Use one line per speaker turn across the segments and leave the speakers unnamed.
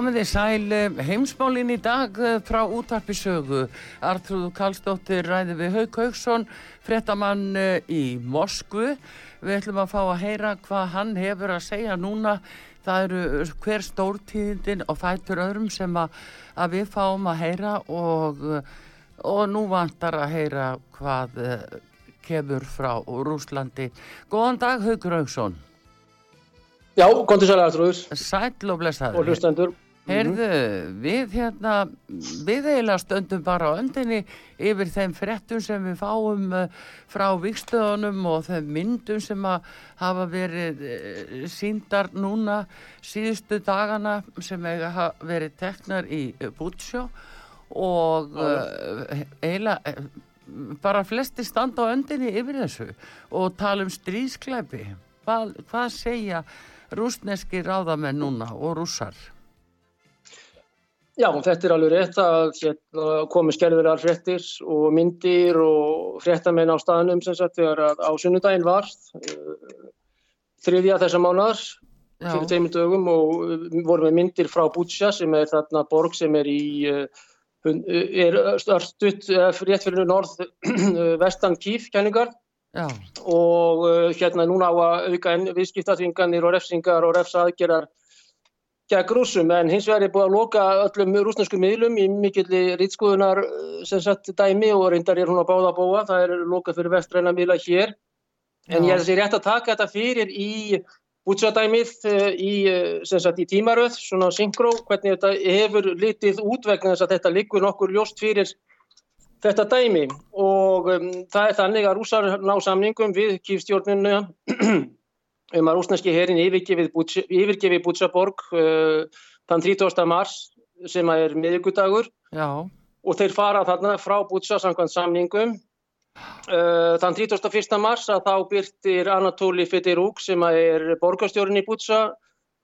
Komið þið sæl eh, heimsmálinn í dag eh, frá útarpisögu. Artrúðu Kallstóttir ræði við Hauk Haugsson, frettamann eh, í Moskvu. Við ætlum að fá að heyra hvað hann hefur að segja núna. Það eru hver stórtíðindin og fætur öðrum sem að, að við fáum að heyra og, og nú vantar að heyra hvað kemur frá Rúslandi. Góðan dag Haukur Haugsson.
Já, kontur sæli aðtrúður.
Sæl og blessaður.
Og hlustendur.
Heyrðu, við hérna, við eiginlega stöndum bara á öndinni yfir þeim frettum sem við fáum uh, frá vikstöðunum og þeim myndum sem að hafa verið uh, síndar núna síðustu dagana sem eiga verið teknar í uh, Bútsjó og eiginlega bara flesti standa á öndinni yfir þessu og tala um stríðskleipi. Hvað, hvað segja rúsneski ráðamenn núna og rússar?
Já, þetta er alveg rétt að hérna, komi skerfilegar frettir og myndir og frettamenn á staðnum sem sagt þegar á sunnudaginn var þriðja þessa mánar fyrir teimur dögum og vorum við myndir frá Bútsja sem er þarna borg sem er í er störstutt rétt fyrir norð vestan Kíf kæningar Já. og hérna núna á að auka viðskiptatvinganir og refsingar og refsaðgerar gegn rúsum en hins vegar er búið að loka öllum rúsnesku miðlum í mikilli rýtskoðunar sem sett dæmi og reyndar er hún að báða að búa, það er lokað fyrir vestræna miðla hér. En Já. ég er þessi rétt að taka þetta fyrir í útsadæmið í, sagt, í tímaröð, svona synkró, hvernig þetta hefur litið út vegna þess að þetta liggur nokkur ljóst fyrir þetta dæmi. Og um, það er þannig að rúsar ná samningum við kýfstjórninu um að rúsneski herin yfirgefi Bútsaborg uh, þann 30. mars sem er miðugudagur og þeir fara þarna frá Bútsa samkvæmt samningum uh, þann 31. mars að þá byrtir Anatóli Fetirúk sem er borgarstjórin í Bútsa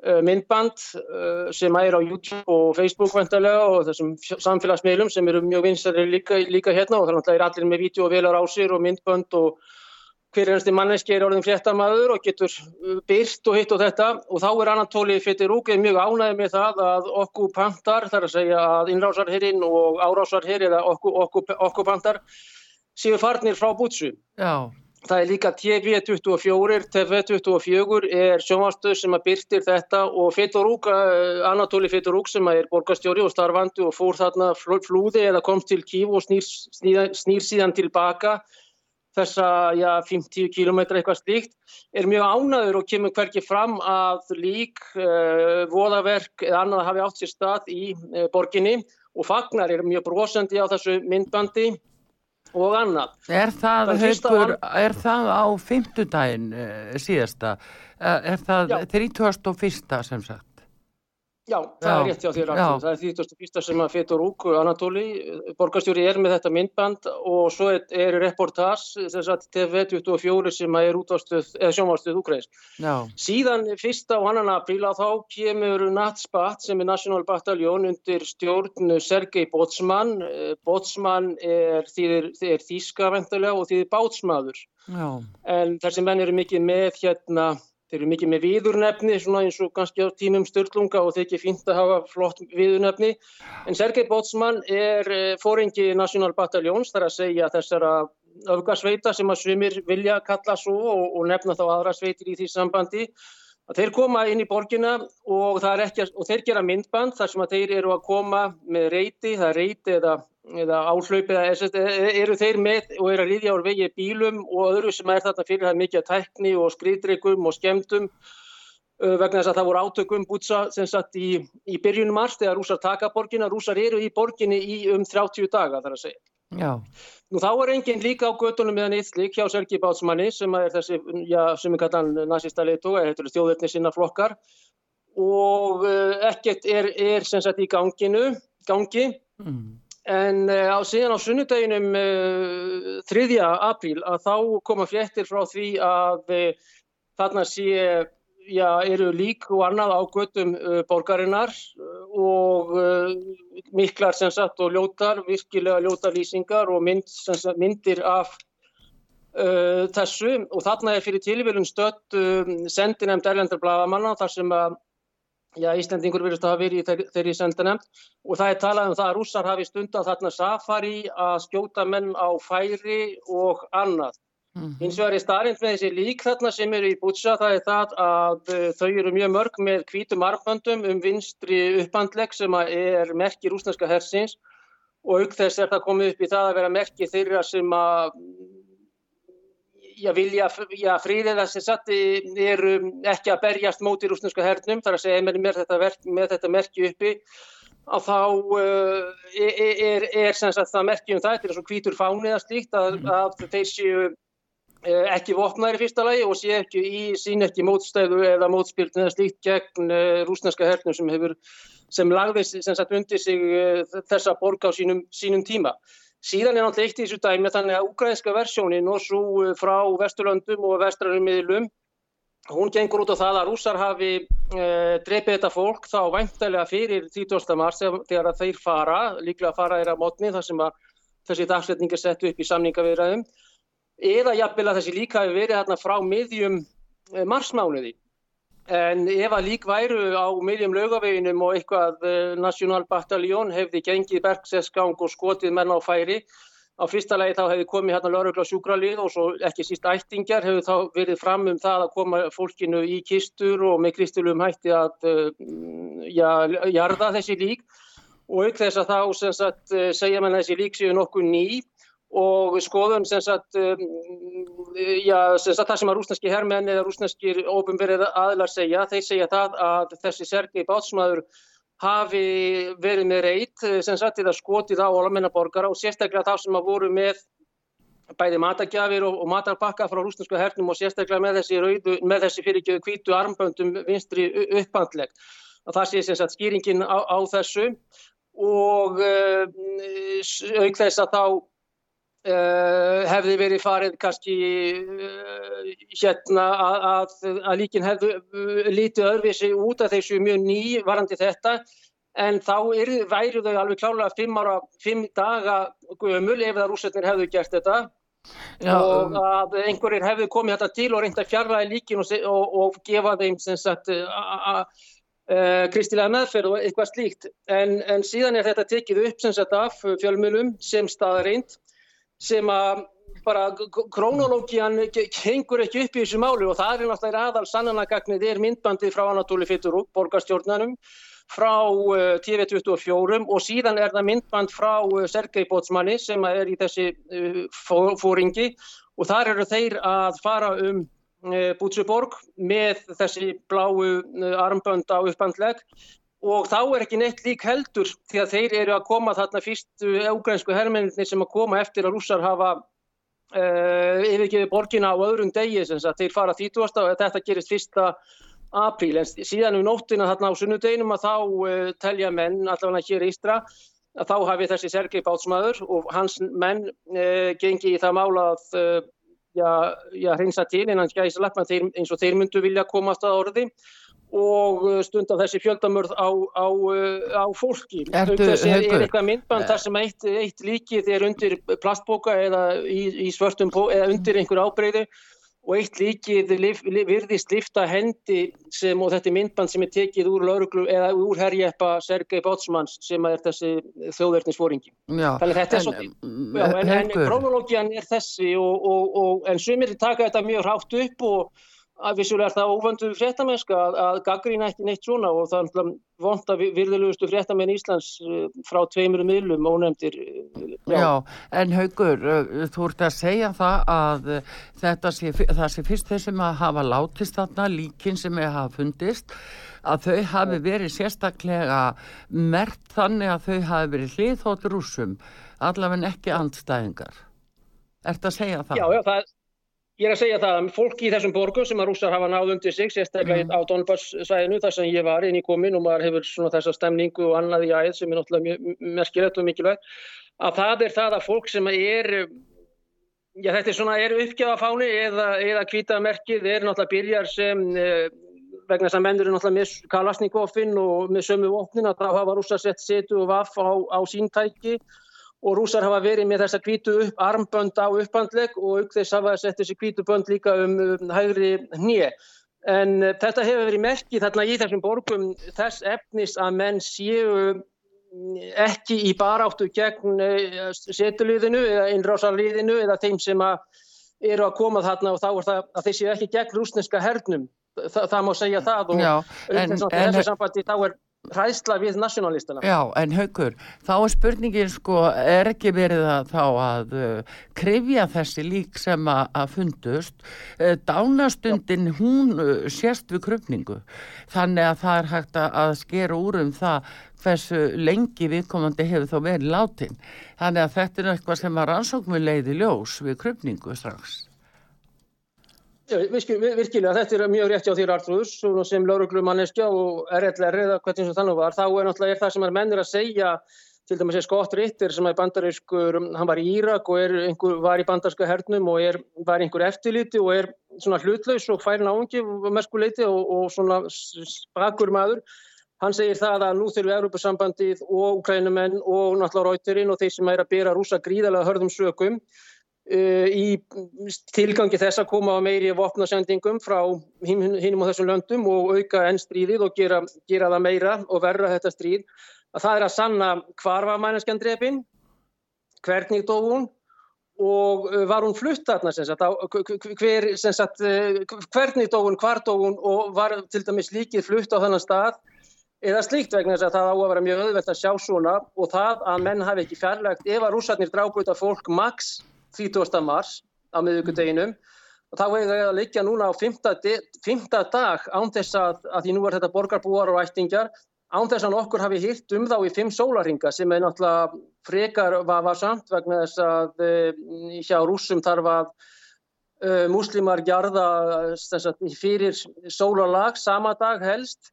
Uh, myndband uh, sem er á YouTube og Facebook vendarlega og þessum samfélagsmiðlum sem eru mjög vinsari líka, líka hérna og þannig að allir með vídeo og velar á sér og myndband og hver ennsti manneski er orðin fréttamaður og getur uh, byrst og hitt og þetta og þá er Anatóli Fettirúkið mjög ánæðið með það að okkupantar, þar að segja að innrásarherrin og árásarherri eða okkupantar séu farnir frá bútsu. Já. Það er líka TV24, TV24 er sjónvarstöð sem að byrtir þetta og Fetorúk, eh, Anatóli Fetorúk sem er borgastjóri og starfandi og fór þarna flúði eða komst til Kív og snýr, snýr, snýr síðan tilbaka þessa já, 50 km eitthvað slíkt, er mjög ánaður og kemur hverki fram að lík, uh, voðaverk eða annað hafi átt sér stað í uh, borginni og fagnar er mjög brosandi á þessu myndbandi og annað.
Er það, haugur, er það á fymtudaginn uh, síðasta? Uh, er það 31. sem sagt?
Já, það Já. er rétt hjá þér aftur. Það er að fyrsta sem að Fetur Úk, Anatóli, borgarstjóri er með þetta myndband og svo er, er reportás, þess að TV24 sem er útvastuð, eða sjónvastuð Úkræs. Síðan fyrsta og annan apríl að þá kemur Natspat sem er National Battalion undir stjórn Sergei Botsman. Botsman er, er, er þýska vendalega og er bátsmaður. Já. En þessi menn eru mikið með hérna Þeir eru mikið með viðurnefni, svona eins og kannski á tímum störtlunga og þeir ekki fínt að hafa flott viðurnefni. En Sergei Botsman er eh, fóringi National Battalions, þar að segja þessara öfgasveita sem að svimir vilja kalla svo og, og nefna þá aðra sveitir í því sambandi. Að þeir koma inn í borgina og, og þeir gera myndband þar sem að þeir eru að koma með reyti, það er reyti eða eða áhlaupið eru þeir með og eru að riðja á vegi bílum og öðru sem er þarna fyrir það mikið tækni og skriðdreikum og skemdum vegna þess að það voru átökum bútsa sem satt í, í byrjunum mars þegar rúsar taka borginna, rúsar eru í borginni í um 30 daga þar að segja. Já. Nú þá er enginn líka á göttunum meðan Íðlik hjá Sergi Bátsmanni sem er þessi, já, sem er kallan nazista leitu, er þjóðverðni sinna flokkar og uh, ekkert er, er sem sagt í ganginu, gangi. Mm. En uh, á síðan á sunnudeginum uh, eh, 3. apríl að þá koma fréttir frá því að uh, þarna sé, já, eru lík og annað á göttum borgarinnar og miklar sem sagt og ljótar, virkilega ljótar lýsingar og mynd, sagt, myndir af þessu og þarna er fyrir tilvílun stött sendinemnd erlendar blagamanna þar sem að Já, Íslandingur verðist að hafa verið í þeirri sendanemt og það er talað um það að rússar hafi stundan þarna safari að skjóta menn á færi og annað. Mm -hmm. Hins vegar er starrend með þessi lík þarna sem eru í Bútsa, það er það að uh, þau eru mjög mörg með hvítum armböndum um vinstri upphandlegg sem er merki rúsneska hersins og auk þess er það komið upp í það að vera merki þeirra sem að já, vilja já, fríðið að sem sagt eru ekki að berjast móti rúsneska hernum, þar að segja með, þetta, verk, með þetta merki uppi að þá uh, er, er, er sem sagt það merki um það, þetta er svo hvítur fánið að slíkt að, mhm. að þeir séu uh, ekki vopnaðir í fyrsta lagi og sé ekki í sín ekki mótstæðu eða mótspilt eða slíkt gegn uh, rúsneska hernum sem hefur sem lagðist sem sagt undir sig þessa borg á sínum, sínum tíma. Síðan er náttúrulega eitt í þessu dæmi þannig að ukrainska versjónin og svo eh, frá Vesturlöndum og vestrarinn miðlum, hún gengur út á það að rússar hafi e, drepið þetta fólk þá væntalega fyrir 30. mars þegar þeir fara, líklega fara þeirra mótni þar sem að þessi dagsetning er sett upp í samningavirðaðum, eða jafnvel að þessi líka hefur verið hérna frá miðjum e, marsmánuði. En ef að lík væru á miljum lögaveginum og eitthvað National Battalion hefði gengið bergsesgang og skotið menn á færi, á fyrsta lagi þá hefði komið hérna laurugla sjúkralið og svo ekki síst ættingar hefði þá verið fram um það að koma fólkinu í kistur og með kristilum hætti að uh, ja, jarða þessi lík. Og auk þess að þá sagt, uh, segja mann þessi lík séu nokkuð ný og skoðum sem sagt, um, já, sem sagt það sem að rúsneski herrmenn eða rúsneskir ofinverið aðlar segja, þeir segja það að þessi Sergei Bátsmaður hafi verið með reyt sem sagt eða skotið á almennaborgara og sérstaklega það sem að voru með bæði matagjafir og, og matarbakka frá rúsnesku hernum og sérstaklega með þessi, rauðu, með þessi fyrirgjöðu kvítu armböndum vinstri upphandleg. Það sé sem sagt skýringin á, á þessu og uh, auk þess að þá Uh, hefði verið farið kannski uh, hérna að, að, að líkin hefðu uh, lítið öðruvísi út af þessu mjög ný varandi þetta. En þá er, væri þau alveg klálega fimm ára, fimm daga gömul ef það rúsetnir hefðu gert þetta. Já, og um, að einhverjir hefðu komið þetta til og reynda fjarlæði líkin og, og, og gefa þeim sem sagt kristilega meðferð og eitthvað slíkt. En, en síðan er þetta tekið upp sem sagt af fjölmjölum sem staðareint sem að bara krónológian hengur ekki upp í þessu máli og það er náttúrulega aðal sannanagagnið er myndbandi frá Anatóli Fitturúk, borgarstjórnanum frá uh, TV24 og síðan er það myndband frá uh, Sergei Bótsmanni sem er í þessi uh, fóringi og þar eru þeir að fara um Bútsuborg með þessi bláu armbönd á upphandleg og þá er ekki neitt lík heldur því að þeir eru að koma þarna fyrstu eugrænsku herrmenninni sem að koma eftir að rússar hafa uh, yfirgeði borgina á öðrum degi sem þeir fara þýtuast og þetta gerist fyrsta apríl. En síðan um nóttina þarna á sunnudeginum að þá uh, telja menn allavega hér í Ístra að þá hafi þessi Sergei Bátsmaður og hans menn uh, gengi í það mála að já, já, hreinsa til innan skæðislapp eins og þeir myndu vilja komast að orði og stunda þessi fjöldamörð á, á, á fólki. Þessi er, er eitthvað myndband þar sem eitt, eitt líkið er undir plastboka eða í, í svörtum eða undir einhver ábreyðu og eitt líkið lif, lif, virðist lifta hendi sem og þetta er myndband sem er tekið úr lauruglu eða úr herjeppa Sergei Bótsmanns sem er þessi þjóðverðnisfóringi. Þannig þetta er svolítið, en, en krónológian er þessi og, og, og en sumir taka þetta mjög rátt upp og að vissulega er það óvöndu fréttamenska að, að gaggrína ekki neitt svona og það er vond að virðilegustu fréttamenn Íslands eh, frá tveimur miðlum ónefndir.
Eh, já. Já, en Haugur, eh, þú ert að segja það að þetta sé, það sé fyrst þessum að hafa látist þarna líkin sem er hafa fundist að þau hafi verið sérstaklega mert þannig að þau hafi verið hliðhóttur úsum, allaveg ekki andstæðingar. Er þetta að segja það?
Já, já, það er Ég er að segja það að fólk í þessum borgum sem að rússar hafa náð undir sig, sérstaklega mm. á Donbass-sæðinu þar sem ég var inn í komin og maður hefur svona þessa stemningu og annað í æð sem er náttúrulega merkilegt og mikilvægt, að það er það að fólk sem er, já þetta er svona, er uppgjafafáni eða, eða kvítamerkið, er náttúrulega byrjar sem, eh, vegna þess að mennur er náttúrulega með Kalasnikofinn og með sömu vopnin að það hafa rússar sett setu og vaff á, á síntæki og rúsar hafa verið með þessa kvítu upp, armbönd á upphandleg og auk þess hafa sett þessi kvítu bönd líka um, um hægri hnið. En uh, þetta hefur verið merkið þarna í þessum borgum þess efnis að menn séu mm, ekki í baráttu gegn uh, setuliðinu eða innrásarliðinu eða þeim sem eru að koma þarna og þá er það að þeir séu ekki gegn rúsneska hernum. Þa, það má segja það og Já, en, þessu sambandi þá er ræðsla við nationalistana.
Já, en haugur, þá er spurningin sko, er ekki verið að þá að uh, krifja þessi lík sem að, að fundust, uh, dánastundin Já. hún uh, sérst við krupningu, þannig að það er hægt að skera úr um það hversu lengi viðkomandi hefur þá verið látin, þannig að þetta er eitthvað sem að rannsóknum leiði ljós við krupningu strax.
Virkilega, þetta er mjög rétti á þér Artrúðs sem lauruglumanniska og RLR eða hvernig sem þannig var, þá er náttúrulega það sem er mennir að segja, til dæmis er Scott Ritter sem er bandarískur, hann var í Írak og er, einhver, var í bandarska hernum og er, var einhver eftirliti og er svona hlutlaus og færin áhengi meskuleiti og, og svona spakur maður. Hann segir það að nú þurfum Európa-sambandið og Ukrænumenn og náttúrulega Rauterinn og þeir sem er að byrja rúsa gríðalega hörðum sökum í tilgangi þess að koma á meiri vopnasendingum frá hinnum á þessum löndum og auka enn stríðið og gera, gera það meira og verra þetta stríð að það er að sanna hvar var mæneskjandrepin hvernig dó hún og uh, var hún flutt þarna hver, uh, hvernig dó hún, hvar dó hún og var til dæmis líkið flutt á þennan stað eða slíkt vegna þess að það á að vera mjög öðvelt að sjá svona og það að menn hafi ekki fjarlægt ef að rúsarnir drábúið af fólk maks 30. mars á miðugudeginum og þá hefur það að leikja núna á 5. dag án þess að, að því nú er þetta borgarbúar og ættingjar, án þess að okkur hafi hýrt um þá í 5 sólaringa sem er náttúrulega frekar var, var samt vegna þess að e, hjá rúsum þarf að e, muslimar gerða fyrir sólarlag sama dag helst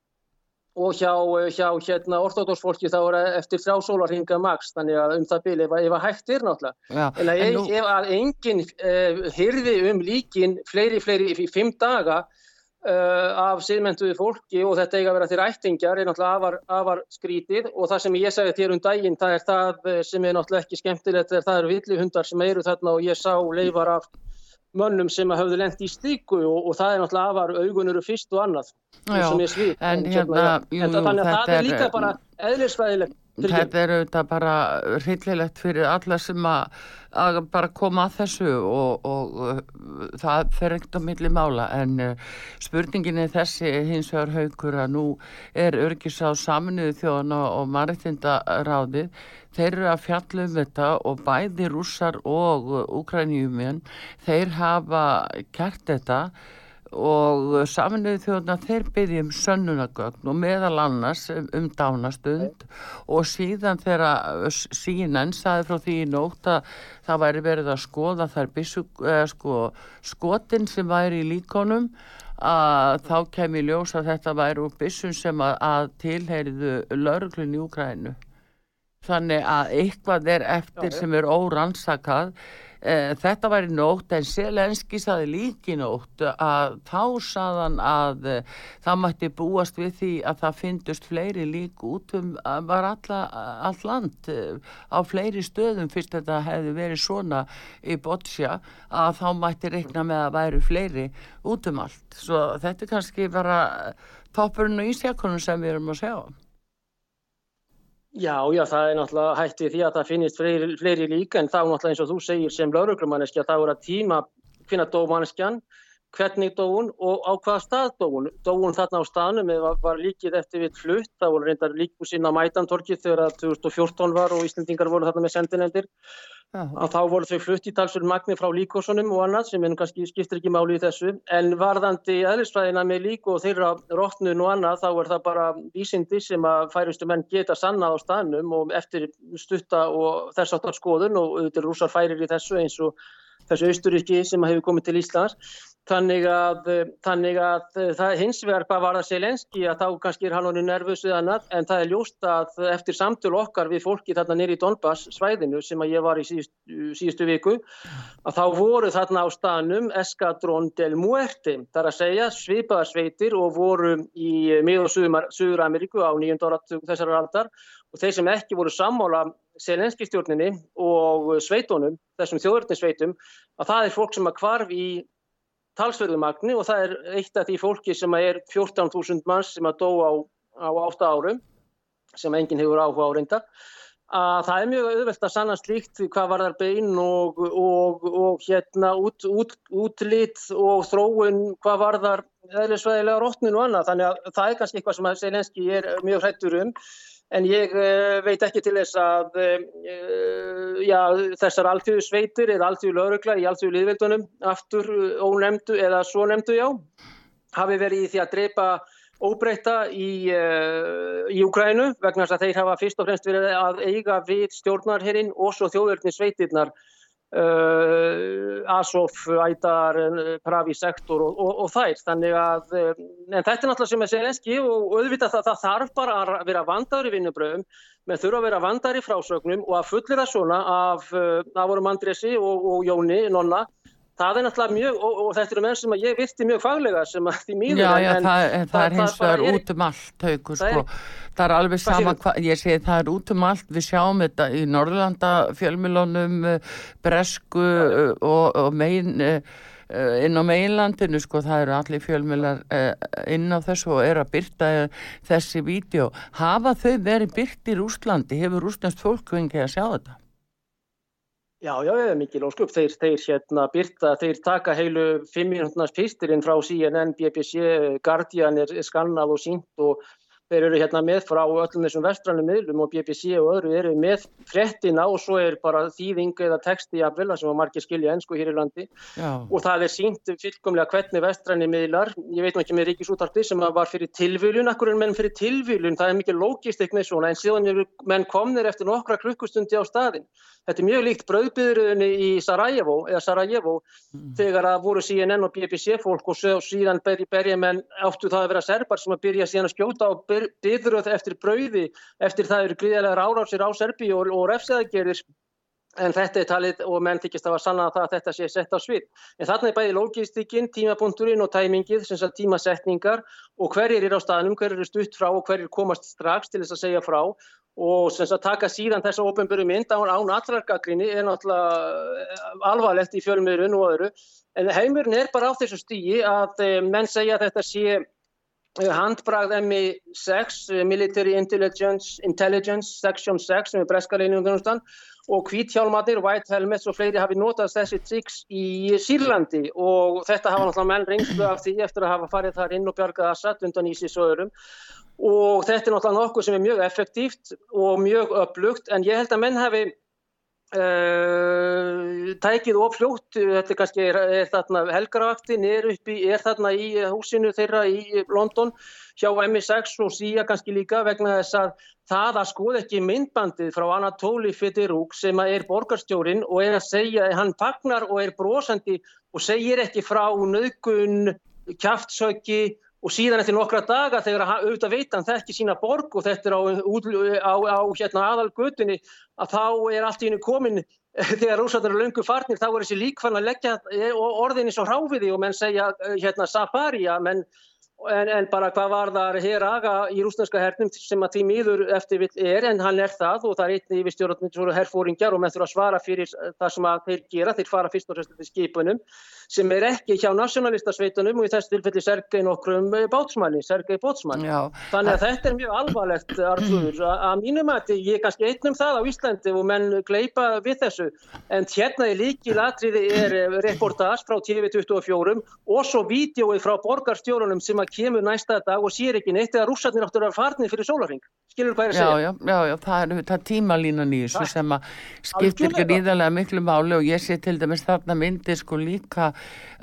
og hjá, hjá hérna, ortodósfólki þá er eftir þrjá sólarhinga maks, þannig að um það byrja ef, að hægt er náttúrulega. Já, en, en nú... ef að enginn uh, hyrði um líkin fleiri, fleiri í fimm daga uh, af siðmentuði fólki og þetta eiga að vera til ættingjar er náttúrulega afar, afar skrítið og það sem ég segði þér um daginn, það er það eh, sem er náttúrulega ekki skemmtilegt, það eru villihundar sem eru þarna og ég sá leifar af mönnum sem hafðu lendt í stíku og, og það er náttúrulega afar augunuru fyrst og annað
Já, sem ég svið en, hérna, jú,
þannig að það er líka bara eðlisfæðilegt
Þetta er auðvitað bara hryllilegt fyrir alla sem að, að bara koma að þessu og, og uh, það fer ekkert á milli mála. En uh, spurningin er þessi hins vegar haugur að nú er örgis á saminuðu þjóðan og maritindaráðið þeir eru að fjalla um þetta og bæði rússar og ukrænjuminn þeir hafa kert þetta og saminuði þjóðuna þeir byrjum sönnunagögn og meðal annars um, um dánastund og síðan þegar sínan saði frá því í nótt að það væri verið að skoða bissu, eh, sko, skotin sem væri í líkonum að þá kem ég ljós að þetta væri úr byssum sem að, að tilheyriðu lauruglun í Ukrænu þannig að eitthvað er eftir já, sem er órannsakað þetta var í nótt en Selenski saði líki nótt að þá saðan að uh, það mætti búast við því að það fyndust fleiri lík út um var alla, all land á fleiri stöðum fyrst þetta hefði verið svona í Boccia að þá mætti reikna með að væri fleiri út um allt. Svo þetta er kannski bara toppurinn og ísjakonum sem við erum að segja
Já, já, það er náttúrulega hætti því að það finnist fleiri, fleiri líka en þá náttúrulega eins og þú segir sem lauruglumanneski að það voru að tíma finna hvernig dóun og á hvaða stað dóun. Dóun þarna á staðnum var, var líkið eftir við flutt, það voru reyndar líkusinn á mætantorkið þegar 2014 var og Íslandingar voru þarna með sendinendir að þá voru þau flutt í talsverð magni frá líkosunum og annað sem en kannski skiptir ekki máli í þessu. En varðandi eðlisfræðina með lík og þeirra rótnun og annað þá er það bara vísindi sem að færistu menn geta sannað á staðnum og eftir stutta og þess áttar skoðun og auðvitað rúsar færir í þessu eins og þessu austuríki sem hefur komið til Íslands Þannig að, þannig að það hins vegar hvað var það Selenski að þá kannski er hann honum nervus við annað en það er ljóst að eftir samtölu okkar við fólki þarna nýri í Donbass svæðinu sem að ég var í síðustu, síðustu viku að þá voru þarna á stanum Escadrón del Muerte þar að segja svipaðarsveitir og voru í mið- og Suður Ameríku á nýjönda ára þessar aldar. Og þeir sem ekki voru sammála Selenski stjórninni og sveitunum, þessum þjóðurnisveitum að það er fólk sem að kvarf í talsverðu magni og það er eitt af því fólki sem er 14.000 manns sem að dó á, á 8 árum sem enginn hefur áhuga á reynda að það er mjög auðvelt að sanna slíkt hvað var þar bein og, og, og hérna út, út, útlitt og þróun hvað var þar eðlisvæðilega rótnin og annað. Þannig að það er kannski eitthvað sem að Selenski er mjög hrættur um. En ég uh, veit ekki til þess að uh, já, þessar alltíðu sveitir eða alltíðu laurugla í alltíðu liðveldunum aftur ónemdu eða svo nemdu já hafi verið í því að dreipa óbreyta í, uh, í Ukrænu vegna þess að þeir hafa fyrst og fremst verið að eiga við stjórnarherrin og svo þjóðverðni sveitirnar Uh, Asof, Ædar, Pravi sektor og, og, og þær. Þannig að eh, þetta er náttúrulega sem er Selenski og auðvitað það, það þarf bara að vera vandaður í vinnubröðum menn þurfa að vera vandaður í frásögnum og að fullir það svona af, eh, af vorum Andresi og, og Jóni, Nonna Það er náttúrulega mjög, og, og þetta eru menn sem ég virti mjög faglega sem að því mýður.
Já, já, en, það, en það, það er hins vegar út um allt, haugur, sko. Það er alveg sama hvað, ég segi það er út um allt, við sjáum þetta í Norrlanda fjölmilónum, eh, Bresku uh, og, og megin, uh, inn á meginlandinu, sko, það eru allir fjölmilar inn á þessu og er að byrta þessi vídeo. Hafa þau verið byrt í Rúslandi? Hefur rúslandst fólk vengið að sjá þetta?
Já, já, það er mikil óskup. Þeir, þeir hérna byrta, þeir taka heilu fimm minútnars pistirinn frá CNN, BBC, Guardian er skannað og sínt og þeir eru hérna með frá öllum þessum vestrannum miðlum og BBC og öðru eru með frettina og svo er bara þýðing eða texti í afvila sem að margir skilja ennsku hér í landi Já. og það er sínt fylgkomlega hvernig vestranni miðlar, ég veit ekki með Ríkisútarti sem var fyrir tilvílun, akkur en menn fyrir tilvílun, það er mikið lógistik með svona en síðan er menn komnir eftir nokkra klukkustundi á staðin. Þetta er mjög líkt brauðbyðurunni í Sarajevo, Sarajevo mm. þegar að voru CNN og BBC fólk og síðan berja menn áttu það að vera serbar sem að byrja síðan að skjóta á byðröð eftir brauði eftir það eru gríðilega árásir á Serbi og, og refsiðagerðir en þetta er talið og menn þykist að var sanna að, að þetta sé sett á svið. En þarna er bæði lógistikinn, tímapunkturinn og tæmingið, sem sagt tímasetningar og hverjir er á staðnum, hverjir er stutt frá og hverjir komast strax til þess að segja frá og sem sagt taka síðan þessa ofenböru mynd án, án allargagrinni er náttúrulega alvarlegt í fjölmiðrun og öðru. En heimurinn er bara á þessu stígi að eh, menn segja að þetta sé handbragð MI6, eh, Military Intelligence, Intelligence Section 6 sem er breska leiningum og kvíthjálmatir, White Helmets og fleiri hafi notað þessi triks í Sýrlandi. Og þetta hafa náttúrulega menn reynslu af því eftir að hafa farið þar inn og bjargað Assad undan Ísis og öðrum. Og þetta er náttúrulega nokkuð sem er mjög effektíft og mjög upplugt en ég held að menn hafi Uh, tækið og fljótt, þetta er kannski er, er þarna helgaravaktin, er, er þarna í húsinu þeirra í London hjá MI6 og síja kannski líka vegna þess að það að skoða ekki myndbandið frá Anatóli Fettirúk sem er borgarstjórin og er að segja, hann fagnar og er brosandi og segir ekki frá nöðgun kæftsöki og síðan eftir nokkra daga þegar auðvitað veitan þekki sína borg og þetta er á, á, á hérna, aðalgötunni að þá er allt í hennu komin þegar rúsarnar eru lungu farnir þá er þessi líkfann að leggja orðinni svo hráfiði og menn segja hérna safari að menn En, en bara hvað var það hér aða í rúsneska hernum sem að því miður eftir vill er en hann er það og það er einni yfirstjórnum herrfóringjar og menn þurfa að svara fyrir það sem að þeir gera, þeir fara fyrst og fremst til skipunum sem er ekki hjá nationalistasveitunum og í þessu tilfelli Sergei nokkrum eh, bátsmanni, Sergei Bótsmann. Þannig að þetta er mjög alvarlegt Artur, að mínum að ég er kannski einnum það á Íslandi og menn gleipa við þessu. En hérna í líki latriði er eh, reportás frá TV24 og svo vídjóið frá borgarstjórunum sem að kemur næsta dag og sér ekki neitt eða rússarnir áttur að farni fyrir sólarring skilur hvað ég að segja?
Já, já, já, það er, er tímalínan í þessu sem að skiptir gríðarlega miklu máli og ég sé til dæmis þarna myndi sko líka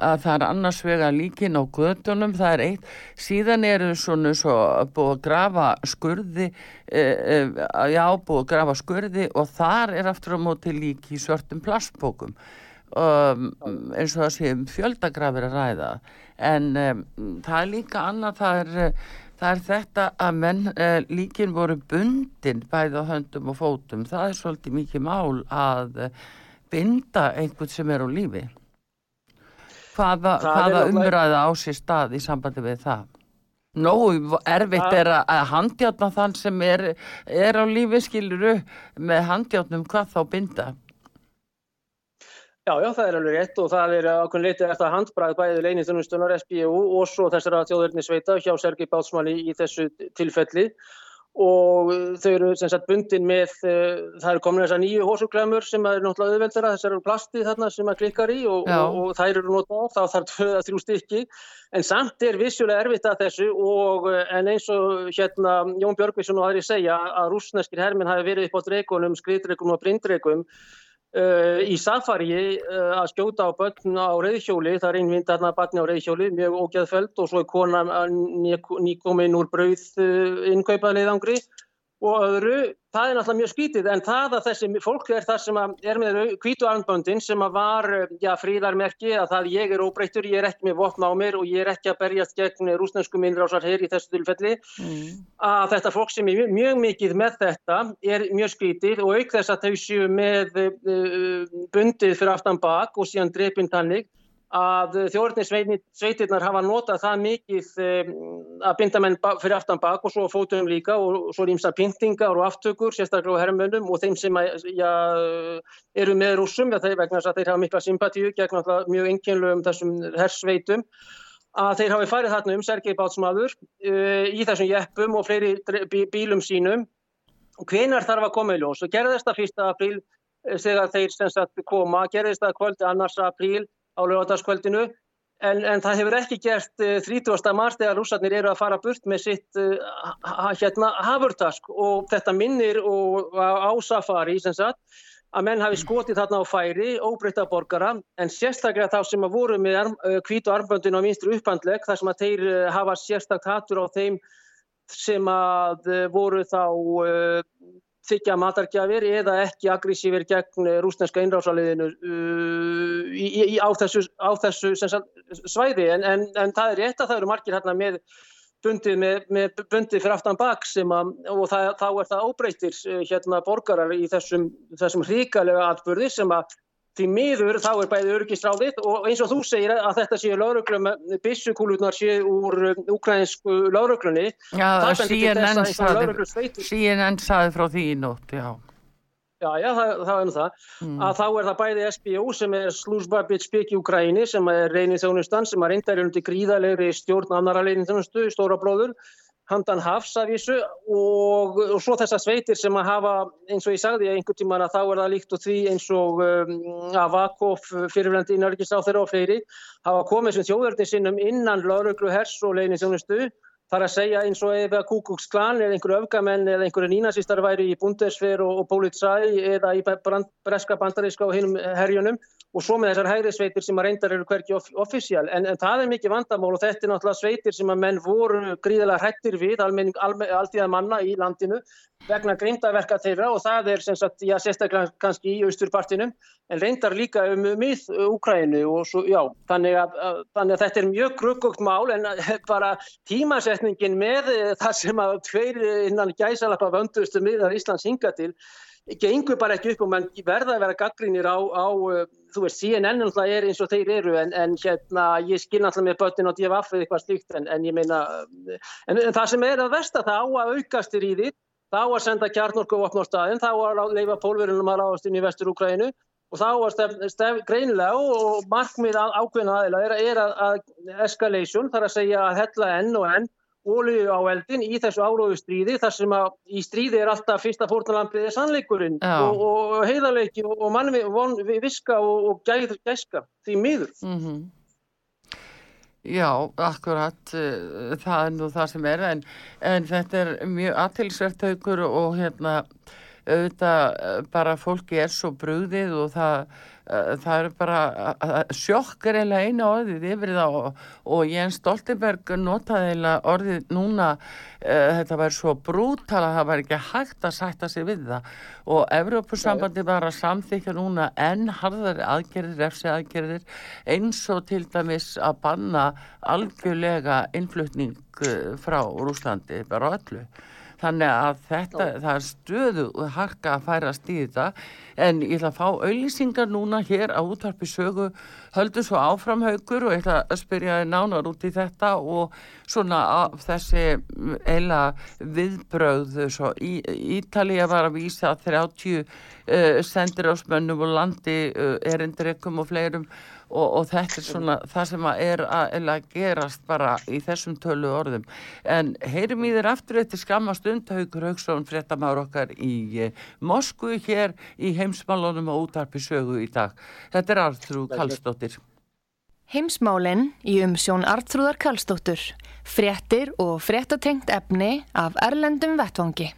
að það er annars vega líkin á gödunum, það er eitt. Síðan eru svona svo búið að grafa skurði e, e, já, búið að grafa skurði og þar er aftur á móti líki í svörtum plastbókum um, eins og það séum fjöldagrafir að ræða. En um, það er líka annað það er, það er þetta að menn uh, líkin voru bundin bæði á höndum og fótum. Það er svolítið mikið mál að uh, binda einhvern sem er á lífi. Hvaða, hvaða umræða á sér stað í sambandi við það? Nó, erfitt er að handjátna þann sem er, er á lífi skiluru með handjátnum hvað þá binda
Já, já, það er alveg rétt og það er ákveðin litið eftir handbræð bæðið leinið þunnustunar SBU og svo þessara þjóðurni sveita hjá Sergei Bátsmanni í þessu tilfelli. Og þau eru sem sagt bundin með, uh, það eru komin þessar nýju hósuglemur sem er náttúrulega auðveldara, þessar eru plasti þarna sem að klikkar í og, og, og þær eru notað, þá þarf þau að þrjú stykki. En samt er vissulega erfitt að þessu og eh, en eins og hérna Jón Björgvísson og aðri segja að rúsneskir herminn hafi verið upp á dreikunum, skriðdreikum og brindreikum Uh, í safari uh, að skjóta á börn á reyðhjóli, það er einvind aðna barni á reyðhjóli, mjög ógæðföld og svo er kona nýkominn úr brauð uh, innkaupaðleiðangri og öðru, það er náttúrulega mjög skítið en það að þessi fólk er það sem er með kvítu armböndin sem að var já, fríðarmerki að það ég er óbreytur, ég er ekki með vopna á mér og ég er ekki að berjast gegn rúsnensku minnrásar hér í þessu tilfelli mm. að þetta fólk sem er mjög mikið með þetta er mjög skítið og auk þess að þau séu með uh, bundið fyrir aftan bak og síðan drepinn að þjóðurnisveitirnar hafa notað það mikið um, að binda menn fyrir aftan bak og svo fótum líka og svo er ímsa pyntingar og aftökur, sérstaklega á herrmönnum og þeim sem já, eru með rúsum, já, vegna þess að þeir hafa mikla sympatíu gegn mjög enginlegum þessum hersveitum að þeir hafi farið þarna um Sergei Bátsmaður uh, í þessum jeppum og fleiri bílum sínum. Hvenar þarf að koma í ljós? Og gerðist það 1. apríl eh, þegar þeir sagt koma, gerðist það kvöldi annars apríl á lögadaskvöldinu en, en það hefur ekki gert uh, 30. mars þegar rússarnir eru að fara burt með sitt uh, hérna, hafurtask og þetta minnir og, á safari sem sagt að menn hafi skotið þarna á færi, óbreytta borgara, en sérstaklega þá sem að voru með arm, kvítu armböndin á minstru upphandleg, þar sem að þeir hafa sérstaklega hattur á þeim sem að voru þá þykja matargjafir eða ekki aggressífir gegn eh, rúsneska innrásaliðinu í, í, á þessu, á þessu svæði. En, en, en það er rétt að það eru margir hérna með bundið, með, með bundið fyrir aftan bak að, og það, þá er það óbreytir eh, hérna borgarar í þessum, þessum hríkalega atbyrði sem að því miður þá er bæðið örgistráðið og eins og þú segir að þetta séu lauruglum bissukúlurnar séu úr ukrainsku lauruglunni
Já, CNN saði frá því í nótt, já.
Já, já, það, það er nú það. Mm. að þá er það bæði SBU sem er Slúsba Bitspik í Ukræni sem er reynið þjónustan sem er reyndar undir gríðalegri stjórn annara reynið þjónustu, stóra bróður handan hafsafísu og, og svo þessar sveitir sem að hafa eins og ég sagði einhvern tíman að þá er það líkt og því eins og um, að Vakov fyrirvændi í Nörgis á þeirra og fleiri hafa komið sem þjóðverðin sinnum innan lauruglu hers og leginni þjónustu þar að segja eins og ef að Kúkuks klan eða einhverju öfgamenn eða einhverju nínasistar væri í Bundeswehr og, og Polizei eða í brand, breska bandaríska og hinnum herjunum og svo með þessar hægri sveitir sem að reyndar eru hverki offisjál. En, en það er mikið vandamál og þetta er náttúrulega sveitir sem að menn voru gríðilega hrættir við almenning altíða manna í landinu vegna grindaverka þeirra og það er sem sagt, já, sérstaklega kannski í austurpartinum en reyndar líka um mið Úkrænu og svo, já, þannig að, að, þannig að þetta er mjög gruggugt mál en bara tímasetningin með það sem að tveir innan gæsalappa vöndustu miðar Íslands hinga til gengur bara ekki upp og mann verða að vera gaggrínir á, á þú veist, CNN er eins og þeir eru en, en hérna, ég skil náttúrulega með börnin og eða eitthvað slíkt en, en ég meina en, en það sem er að versta það á að aukast í því þá að senda kjarnorku vopn á staðin, þá að leifa pólverunum að ráðast inn í vestur Úkrænu og þá að stef, stef, greinilega og markmið ákveðna aðeila er, er að, að escalation þarf að segja að hella enn og enn ólíu á eldin í þessu áróðu stríði þar sem að í stríði er alltaf fyrsta fórnalambriði sannleikurinn og, og heiðarleiki og, og mannvi viska og, og gæð, gæska því miður. Mm -hmm.
Já, akkurat, eh, það er nú það sem er, en, en þetta er mjög aðtilsvert haugur og hérna auðvitað eh, bara fólki er svo brúðið og það það eru bara sjokkar eða eina orðið yfir það og, og Jens Stoltenberg notaði eða orðið núna uh, þetta var svo brútal að það var ekki hægt að sætta sig við það. Og Evrópussambandi var að samþykja núna enn harðari aðgerðir, refsi aðgerðir eins og til dæmis að banna algjörlega innflutning eh, frá Rúslandi bara öllu þannig að þetta, það er stöðu harka að færast í þetta. En ég ætla að fá auðlýsingar núna hér á útvarpi sögu. Höldu svo áframhaugur og ég ætla að spyrja nánar út í þetta og svona þessi eila viðbröð svo í, Ítalija var að vísa 30 uh, sendir ásmönnum og landi uh, erindreikum og fleirum og, og þetta er svona það sem er að, að gerast bara í þessum tölu orðum. En heyrim í þér aftur eftir skamast undhaugur Haugsson fréttamár okkar í eh, Moskvu hér í heimsmálunum og útarpi sögu í dag. Þetta er Arþrú Kallstóttir
Heimsmálinn í umsjón Arþrúðar Kallstóttur fréttir og fréttatengt efni af Erlendum Vettvangi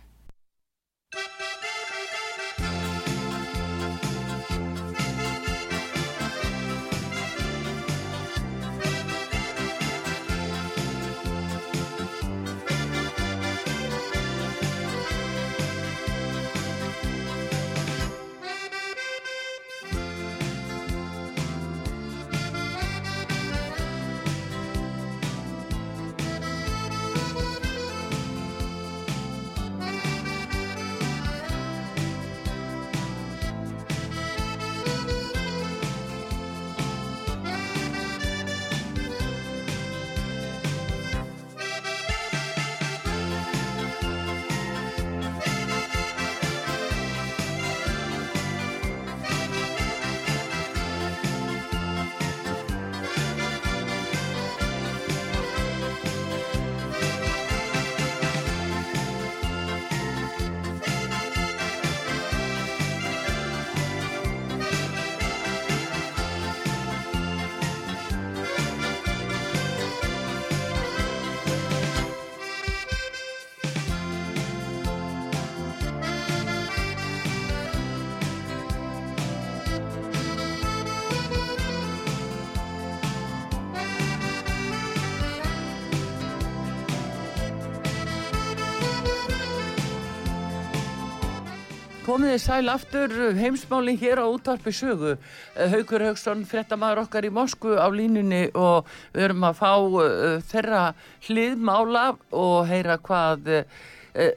Komiði sæl aftur heimsmálinn hér á útvarpi sögu. Eh, Haugur Haugsson, frettamæður okkar í Moskvu á línunni og við erum að fá uh, þeirra hliðmála og heyra hvað uh,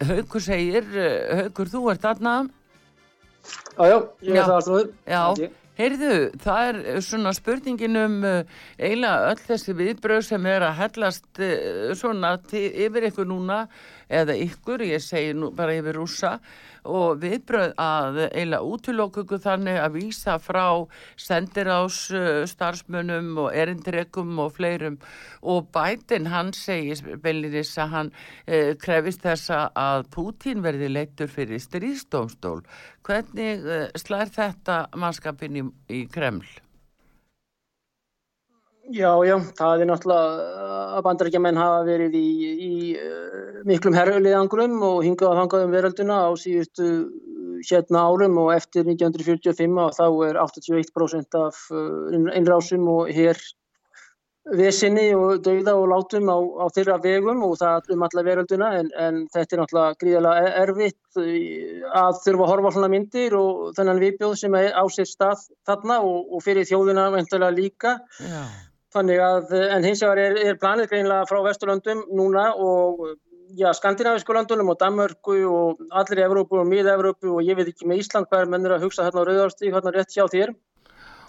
Haugur segir. Haugur, þú ert aðna?
Jájá, ég er það alltaf.
Já, heyrðu, það er svona spurningin um uh, eiginlega öll þessi viðbröð sem er að hellast svona yfir ykkur núna eða ykkur, ég segi nú bara yfir rúsa og viðbröð að eila útilokkugu þannig að vísa frá sendirás starfsmönum og erindregum og fleirum og bætin hann segis beilinnis að hann eh, krefist þessa að Pútín verði leittur fyrir stríðstómstól. Hvernig eh, slær þetta mannskapin í, í Kreml?
Já, já, það er náttúrulega að bandarækjaman hafa verið í, í uh, miklum herrulegangrum og hingað að hangað um verölduna á síðustu hérna árum og eftir 1945 og þá er 81% af uh, innrásum og hér vesinni og dauða og látum á, á þeirra vegum og það um alla verölduna en, en þetta er náttúrulega gríðilega e- erfitt að þurfa að horfa svona myndir og þennan viðbjóð sem er á sér stað þarna og, og fyrir þjóðuna vendalega líka. Já. Þannig að, en hins vegar er, er planið greinlega frá Vesturlöndum núna og já, skandinavísku landunum og Danmörku og allir í Evrópu og miða-Evrópu og ég veit ekki með Ísland hvað er mennir að hugsa hérna á Rauðarstík, hérna rétt hjá þér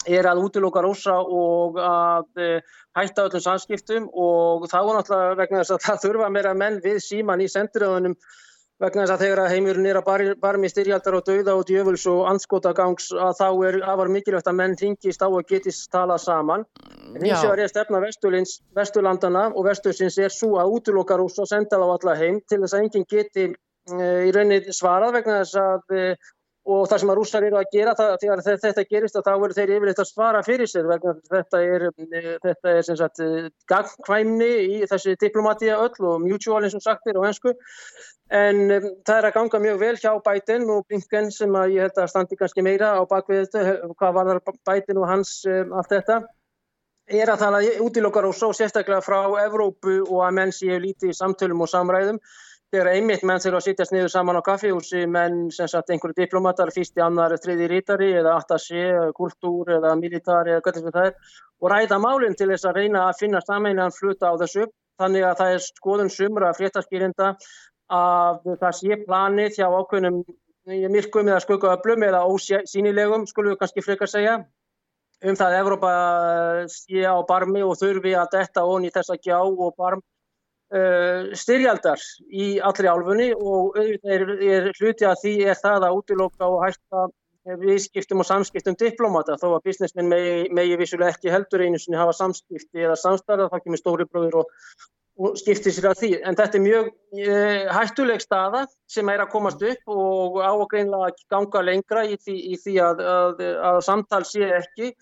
er að útiloka rosa og að eh, hætta öllum samskiptum og þá er náttúrulega vegna þess að það þurfa meira menn við síman í sendiröðunum vegna þess að þegar heimurinn er að bar, barmi styrjaldar og dauða og djöfuls og anskotagangs að þá er afar mikilvægt að menn ringist á og getist tala saman. En hins vegar er stefna vesturlandana og vestursins er svo að útiloka rosa og senda þá alla heim til þess að enginn geti e, í raunin svarað vegna þess að e, og það sem að rússar eru að gera það, þegar þetta gerist þá verður þeir yfirleitt að svara fyrir sér vegna þetta er, þetta er sem sagt gangkvæmni í þessi diplomatíja öll og mutual eins og sagt er á hensku en um, það er að ganga mjög vel hjá Biden og Blinken sem að ég held að standi kannski meira á bakvið þetta, hvað var það Biden og hans um, allt þetta er að tala útilokkar og svo sérstaklega frá Evrópu og að menn séu lítið í samtölum og samræðum. Þegar einmitt menn þurfa að sittast niður saman á kaffihúsi menn sem sagt einhverju diplomatar fyrst í annar þriði rítari eða attaché, kultúr eða militari eða hvernig sem það er og ræða málinn til þess að reyna að finna sameinan fluta á þessu. Þannig að það er skoðun sumra fréttaskýrinda að það sé planið hjá ákveðnum myrkum eða skuggaöflum eða ósýnilegum skulum við kannski frekar segja um það að Evrópa sé á barmi og þurfi að detta onni þessa gjá og barm Uh, styrjaldar í allri álfunni og auðvitað er, er hluti að því er það að útiloka og hætta viðskiptum og samskiptum diplomata þó að businessmenn megi, megi vissulega ekki heldur einu sinni hafa samskipti eða samstarða þá kemur stóri bróður og, og skiptir sér að því. En þetta er mjög uh, hættuleg staða sem er að komast upp og á að greinlega ganga lengra í því, í því að, að, að samtal sé ekki.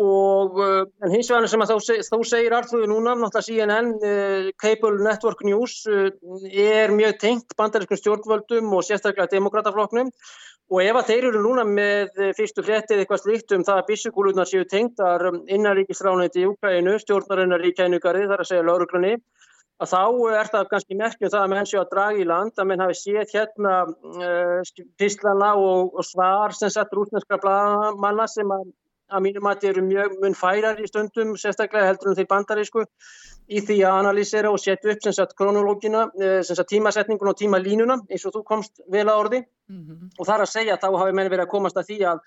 Og uh, en hins vegar sem seg, þá segir Arþúi núna, náttúrulega CNN uh, Cable Network News uh, er mjög tengt bandarískum stjórnvöldum og sérstaklega demokratafloknum og ef að þeir eru núna með uh, fyrstu fréttið eitthvað slíkt um það að bissugúlunar séu tengtar um, innaríkisránandi í Ukraínu, stjórnarinnar í kænugari þar að segja lauruglunni að þá er það kannski merkjum það að menn séu að draga í land, að menn hafi séð hérna uh, pislana og, og svar sem sett rúsneskra manna sem að að mínum að þeir eru mjög mun færar í stundum, sérstaklega heldur um þeir bandarísku í því að analýsera og setja upp sagt, kronológina, eh, sagt, tímasetningun og tímalínuna eins og þú komst vel að orði mm -hmm. og þar að segja þá hafi menn verið að komast að því að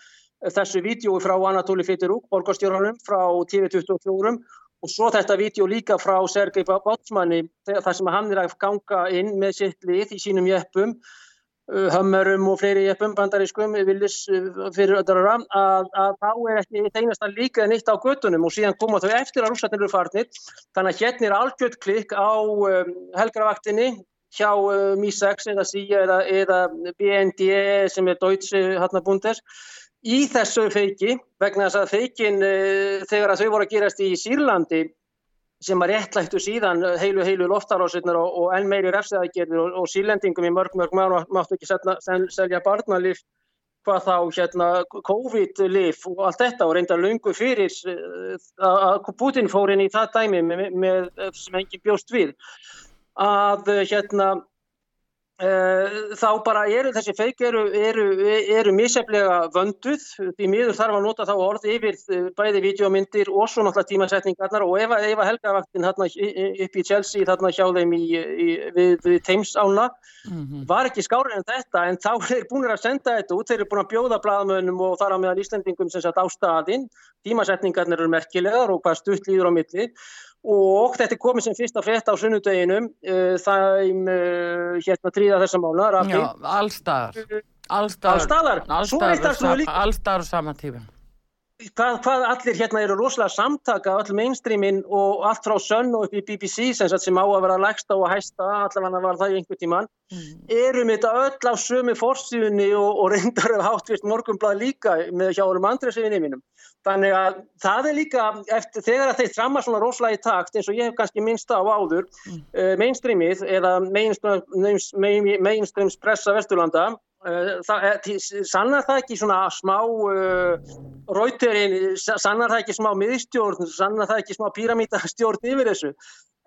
þessu vídjói frá Anatóli Fittirúk, borgarstjórnum frá TV24 og svo þetta vídeo líka frá Sergei Bátsmanni þar sem hann er að ganga inn með sitt lið í sínum jöppum hömmurum og fleiri jeppum bandarískum viljus fyrir öllra að, að þá er ekki einasta líka nýtt á göttunum og síðan koma þau eftir að rússatnir eru farnir. Þannig að hérna er algjört klikk á um, helgravaktinni hjá um, MI6 eða SIA eða, eða BND sem er Deutsche Hartnabundes í þessu feiki vegna þess að feikin uh, þegar að þau voru að gerast í Sýrlandi sem að réttlættu síðan heilu heilu loftarásinnar og, og enn meiri refsiðagerðir og, og sílendingum í mörg mörg maður máttu ekki setna, selja barnalif hvað þá hérna COVID-lif og allt þetta og reynda lungu fyrir eh, að Putin fór inn í það dæmi með, með, sem engin bjóst við. Að hérna Eh, þá bara eru þessi feik eru, eru, eru misjaflega vönduð. Því miður þarf að nota þá orð yfir eh, bæði videómyndir og svo náttúrulega tímasetningarnar. Og ef að helgavaktin hérna upp í Chelsea þarna hjá þeim í, í, við, við Thames-ána mm -hmm. var ekki skárið en þetta. En þá er búin að senda þetta út, þeir eru búin að bjóða bladamönnum og þar á meðan Íslandingum sem sagt á staðinn, tímasetningarnir eru merkilegar og hvað stutt líður á milli og þetta er komið sem fyrsta frétt á sunnudeginum uh, það uh, hérna tríða þessa mála
allstaðar
Allstaðar
Allstaðar sama tíma
hvað, hvað allir hérna eru rosalega samtaka öll mainstreamin og allt frá Sun og upp í BBC sem, sem á að vera lægsta og hæsta, allavega var það í einhver tíman mm. erum þetta öll á sömu fórsíðunni og, og reyndar af hátvist morgunblad líka með hjárum andresinni mínum þannig að það er líka eftir, þegar þeir tramma svona rosalega í takt eins og ég hef kannski minnst á áður mm. uh, mainstreamið eða mainstreams pressa Vesturlanda sannar það ekki svona smá uh, rauterinn, sannar það ekki smá miðstjórn, sannar það ekki smá píramítastjórn yfir þessu?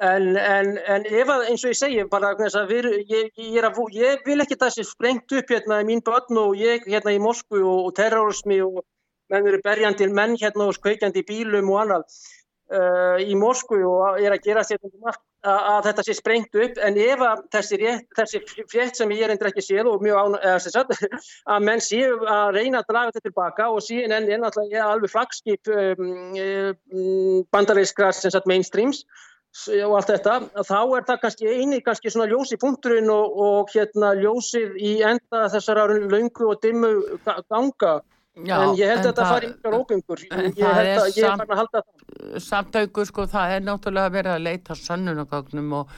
En, en, en ef að eins og ég segi bara við, ég, ég, að, ég vil ekki það sem sprengt upp hérna í mín börn og ég hérna í Moskvu og, og terrorismi og menn eru berjandi menn hérna og skveikjandi bílum og annað uh, í Moskvu og er að gera sér margt að þetta sé sprengt upp. En ef að þessi, rétt, þessi frétt sem ég er endur ekki séð og mjög án að menn séu að reyna að draga þetta tilbaka og síðan enn er náttúrulega alveg flagskip um, um, bandarískra mainstreams og allt þetta, þá er það kannski eini kannski svona ljósi punkturinn og, og hérna ljósið í enda þessara laungu og dimmu ganga Já, en ég held að þetta fari ykkur ógöngur ég held að ég farin að halda
það Samtaukur sko það er náttúrulega verið að leita sannunagagnum og,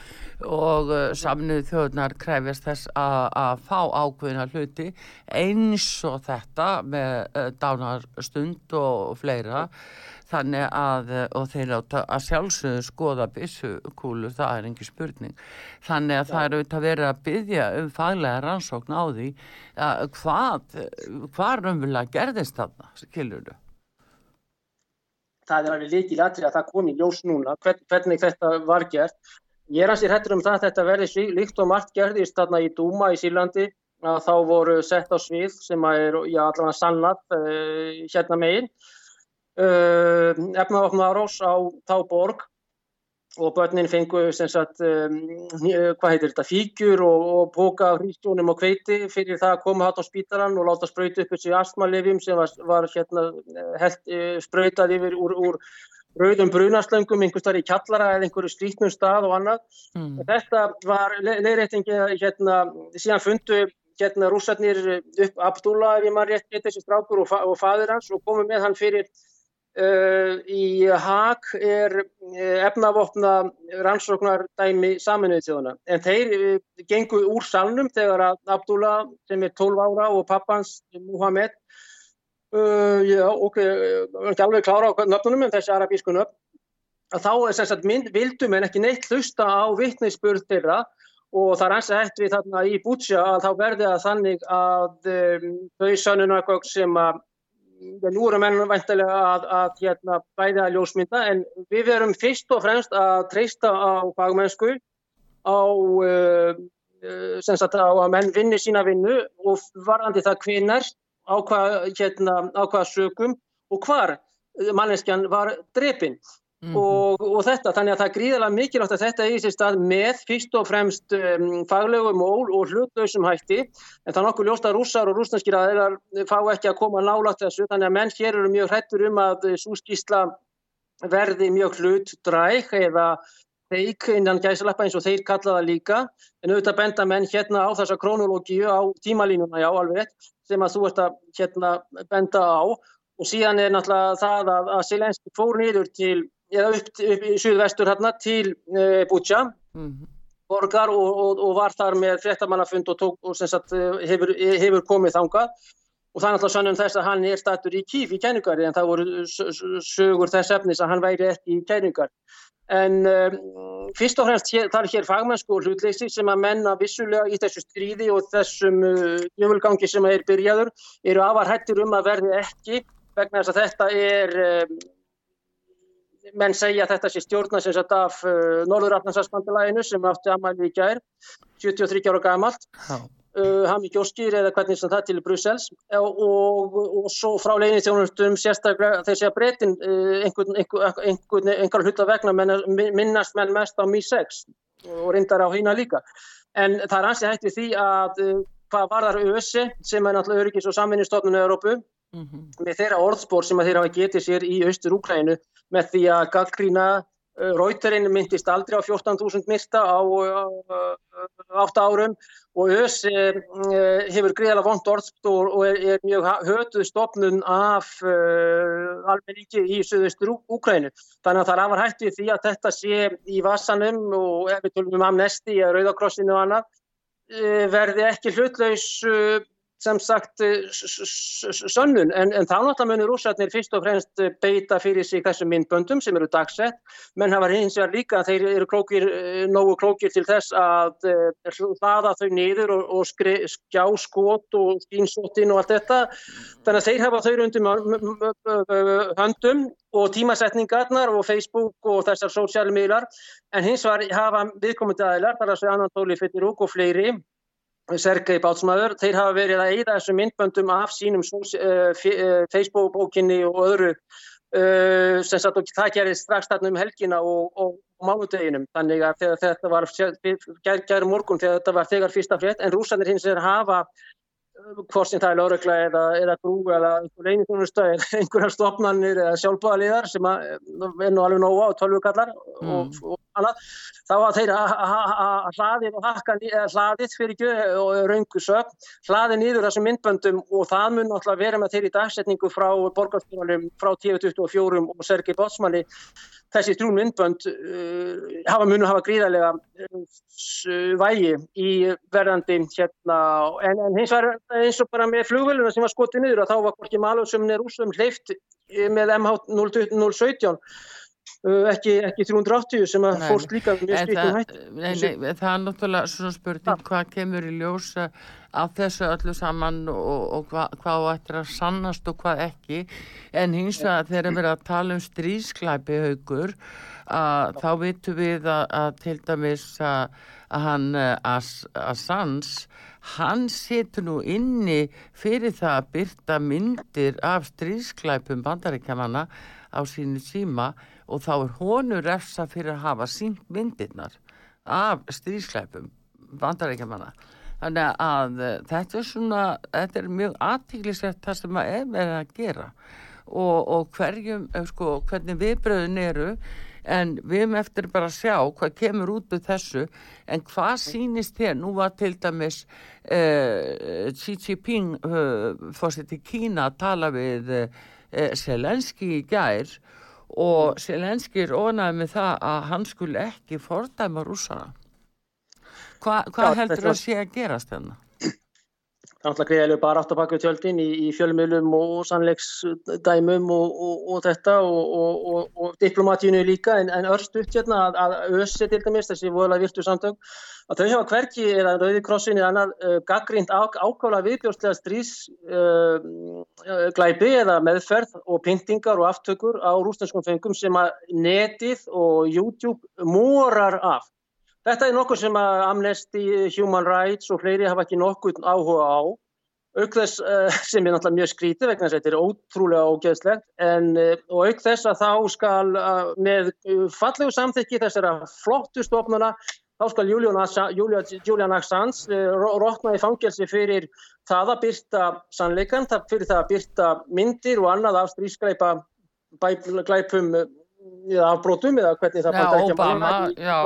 og uh, samnuð þjóðnar krefjast þess að fá ákveðina hluti eins og þetta með uh, dánarstund og fleira þannig að, eh, og þeir átta að sjálfsögðu skoða bissukúlu, það er engi spurning. Þannig að það er auðvitað verið að byggja um faglega rannsókn á því að hvað hvað raunverulega gerðist þarna, skilur þú?
Það er alveg líkið latri að það komi ljós núna, hvern, hvernig þetta var gert. Ég er ansið hættur um það að þetta verði líkt og margt gerðist þarna í Dúma í Sílandi að þá voru sett á svið sem er, já, allavega sannat uh, hérna meginn uh, efnavapna árás á þá borg og börnin fengu sagt, um, hvað heitir þetta, fígjur og, og póka hrístónum og kveiti fyrir það að koma hátt á spítaran og láta spröytu upp þessi astmalefjum sem var, var hérna, held, uh, spröytað yfir úr, úr rauðum brunaslöngum einhvers þar í kjallara eða einhverju strítnum stað og annað. Mm. Þetta var leirreitingi hérna, síðan fundu hérna rússarnir upp Abdullah ef ég maður rétt þessi strákur og, fa og fadir hans og komið með hann fyrir í Haag er uh, efnavopna rannsóknardæmi saminuðið þjóðuna en þeir uh, gengu úr salnum þegar að Abdullah sem er 12 ára og pappans Muhammed já ok, ekki alveg klára á nöfnunum en þessi arabísku nöfn að þá er sem sagt mynd vildum en ekki neitt hlusta á vittneisspurð þeirra og það er eins að hægt við þarna í Bútsja að þá verði að þannig að um, þau sannunarkvökk sem að nú erum við væntilega að, að hérna, bæða ljósmynda en við verum fyrst og fremst að treysta á fagmennsku, á, uh, sagt, á að menn vinni sína vinnu og varandi það kvinnar á hvað, hérna, á hvað sögum og hvar manneskjan var drefinn. Mm -hmm. og, og þetta, þannig að það er gríðilega mikilvægt að þetta eigi sér stað með fyrst og fremst um, faglegum og, og hlutlausum hætti, en það er nokkuð ljóst að rússar og rúsnarskir aðeinar fá ekki að koma nálagt þessu, þannig að menn hér eru mjög hrettur um að súskísla verði mjög hlutdræk eða feik innan gæsalappa eins og þeir kalla það líka, en auðvitað benda menn hérna á þessa krónológíu á tímalínuna, já alveg, sem að þú ert að hérna benda á. Og síðan er náttúrulega það að, að Selenski fór niður til eða upp, upp í suðvestur hérna til uh, eh, Bútja mm -hmm. borgar og, og, og var þar með fréttamannafund og, tók, og sagt, eh, hefur, hefur komið þangað. Og er alltaf sannum þess að hann er statur í kýf í kæningari en það voru sögur þess efnis að hann væri ekki í kæningari en um, fyrst og fremst hér, það er hér fagmennsku og hlutleysi sem að menna vissulega í þessu stríði og þessum jöfulgangi uh, sem er byrjaður eru afar hættir um að verði ekki vegna þess að þetta er um, menn segja að þetta sé stjórna sem satt af uh, Norðurafnarsasbandalæginu sem átti aðmæli í gær 73 ára gamalt. Uh, Hami Gjóskir eða hvernig sem það til Brussels. Og, og, og svo frá leginni þjónustum sérstaklega þeir segja breytin uh, einhvern, einhver, einhver, einhver hluta vegna menn, minnast menn mest á Mi-6 og reyndar á hýna líka. En það er ansið hægt við því að hvað var þar ÖSI sem er náttúrulega öryggis og samvinnistofnun í Európu Mm -hmm. með þeirra orðspór sem þeir hafa getið sér í austur Úkrænu með því að gaggrína Rauterinn myndist aldrei á 14.000 myrta á 8 árum og ÖS hefur greiðala vond orðspór og er, er mjög hötuð stopnun af uh, almenníki í söðustur Úkrænu. Þannig að það er afar hægt við því að þetta sé í vassanum og ef við tölum um amnesti, Rauðakrossinu og annað, verði ekki hlutlaus sem sagt eh, sönnun. En, en þá náttúrulega munir rússarnir fyrst og fremst eh, beita fyrir sig þessum myndböndum sem eru dagsett. Menn hafa hins vegar líka þeir eru klókir, eh, nógu klókir til þess að hlaða þau niður og, og skri, skjá skot og skínsóttin og allt þetta. Þannig að þeir hafa þau rundum höndum og tímasetningarnar og Facebook og þessar sósjálfmiðlar en hins vegar hafa viðkomandi aðilar þar að segja Anatoli Fettirúk og fleiri Sergei Bátsmaður, þeir hafa verið að eigða þessum myndböndum af sínum uh, Facebook-bókinni og öðru uh, sem sagt og það gerði strax þarna um helgina og, og, mánudeginum þannig að þetta var gerð morgun þegar þetta var þegar fyrsta frétt en rúsanir hins er að hafa hvort sem það er laurugla eða, eða grú eða einhverjar stopnarnir eða sjálfbáðaliðar sem er nú alveg nóga og tölvukallar mm. og, og annað þá að þeir að hlaðið og hakka hlaðið fyrir ekki og raungu sög hlaðið nýður þessum myndböndum og það mun alltaf vera með þeirri dagsetningu frá borgarstjórnum frá 1024 og Sergei Botsmanni þessi trún myndbönd uh, hafa munu hafa gríðarlega uh, vægi í verðandi hérna en, en hins vegar eins og bara með flugveluna sem var skotið niður og þá var hvorki malur sem er úrsum hleyft með MH017 Uh, ekki, ekki 380 sem að fórst líka með skriftum hætt
nei, nei, það er náttúrulega svona spurning hvað kemur í ljósa af þessu öllu saman og, og hva, hvað ættir að sannast og hvað ekki. En hins vegar þegar við erum að tala um strísklæpi haugur að þá vitum við að, að til dæmis að, að hann að, að sans hann setur nú inni fyrir það að byrta myndir af strísklæpum bandaríkjamanna á sínu síma og þá er honu refsa fyrir að hafa sínt myndirnar af strísklæpum bandarækjamanna þannig að uh, þetta er svona þetta er mjög aðtíklisett það sem að er með að gera. Og, og hverjum, eh, sko, hvernig viðbröðin eru en við erum eftir bara að sjá hvað kemur út úr þessu. En hvað sínist þér, nú var til dæmis uh, Xi Jinping uh, fórst til Kína að tala við Selenski í gær og Selenski er ónæðið með það að hann skul ekki fordæma rúsana Hva, hvað Já, heldur það að sé að gerast þennan?
Það er alltaf greiðilega bara að baka tjöldin í, í fjölmjölum og sannleiksdæmum og, og, og þetta og, og diplomatínu líka en, en örst upp hérna að, að össi til dæmis þessi voðalega virtu samtök að þau hefa hverki eða Rauðikrossin eða annar uh, gaggrínt á, ákála viðbjórnslega strísglæpi uh, eða meðferð og pyntingar og aftökur á rúsneskum fengum sem að netið og YouTube morar af. Þetta er nokkuð sem að Amnesty, Human Rights og fleiri hafa ekki nokkuð áhuga á auk þess uh, sem er náttúrulega mjög skrítið vegna þess að þetta er ótrúlega ógeðslegt en, uh, og auk þess að þá skal uh, með fallegu samþykki þessara flottu stofnuna þá skal Julian Assange eh, rótna í fangelsi fyrir það að byrta sannleikan, fyrir það að byrta myndir og annað af strískleipa glæpum eða afbrótum eða hvernig það
já, Obama, já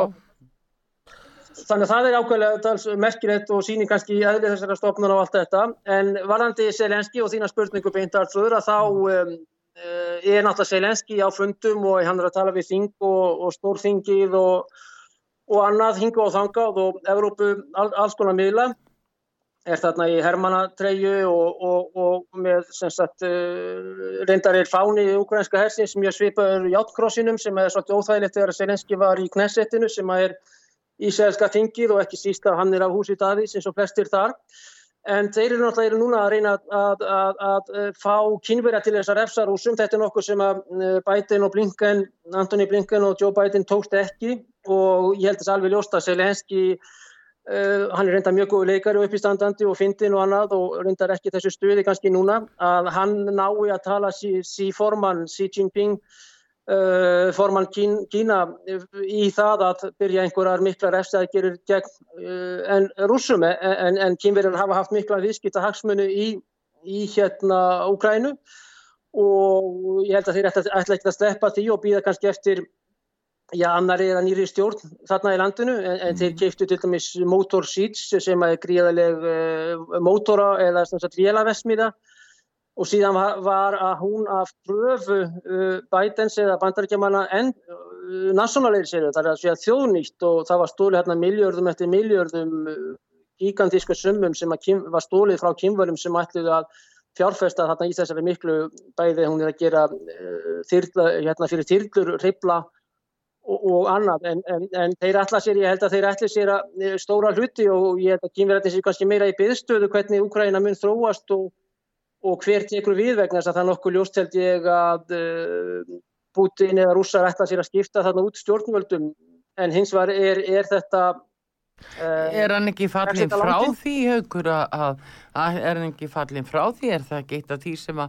Þannig að það er ákveðlega merkilegt og sýnir kannski í eðli þessara stofnun og allt þetta. En varðandi Selenski og þína spurningu beint artröður að þá um, er náttúrulega Selenski á fundum og hann er að tala við þing og, og stórþingið og og annað hinga og þangað og Evrópu all, alls konar miðla. Er þarna í hermanatreyju og, og, og með sagt, uh, reyndar er fáni í ukrainska hersin sem ég svipaður játkrossinum sem er svolítið óþægilegt þegar Selenski var í Knessetinu sem er Ísælska þingið og ekki síst að hann er af húsi Davís eins og flestir þar. En þeir eru náttúrulega núna að reyna að, að, að, að fá kynverja til þessar efsarúsum, þetta er nokkuð sem að uh, Biden og Blinken, Antoni Blinken og Joe Biden tókst ekki. Og ég held þess alveg ljóst að Selenski uh, hann er reynda mjög góðu leikari og uppístandandi og fyndin og annað og reyndar ekki þessu stuði kannski núna að hann nái að tala sí, sí formann Xi Jinping formann Kín, Kína í það að byrja einhverjar mikla refstæðgerir gegn uh, en rúsum en, en kynverjar hafa haft mikla viðskipta hagsmunni í, í hérna Úkrænu og ég held að þeir ætla ekki að sleppa því og býða kannski eftir já, annari eða nýri stjórn þarna í landinu. En, en þeir mm. keiftu til dæmis Motor Seeds sem er gríðaleg uh, mótora eða vélavesmiða og síðan var, að hún af pröfu uh, Bidens eða bandaríkjamanna en uh, nationalir sér það er að segja þjóðnýtt. Og það var stóli hérna miljörðum eftir miljörðum gigantísku summum sem var stólið frá kynvörum sem ætluði að fjárfesta þarna í þessari miklu bæði hún er að gera uh, þyrla, hérna fyrir þyrlur, ribla og, og annað. En, en, en þeir ætla sér, ég held að þeir ætla sér að uh, stóra hluti og ég held að kynverðin sé kannski meira í byðstöðu hvernig Úkræna mun þróast og, og hver tekur við vegna þess að það nokkuð ljóst held ég að uh, Putin eða rússar ætla sér að skipta þarna út stjórnvöldum? En hins vegar er, er þetta
Uh, er hann ekki fallin frá því haugur að, að er hann ekki fallin frá því? Er það af því sem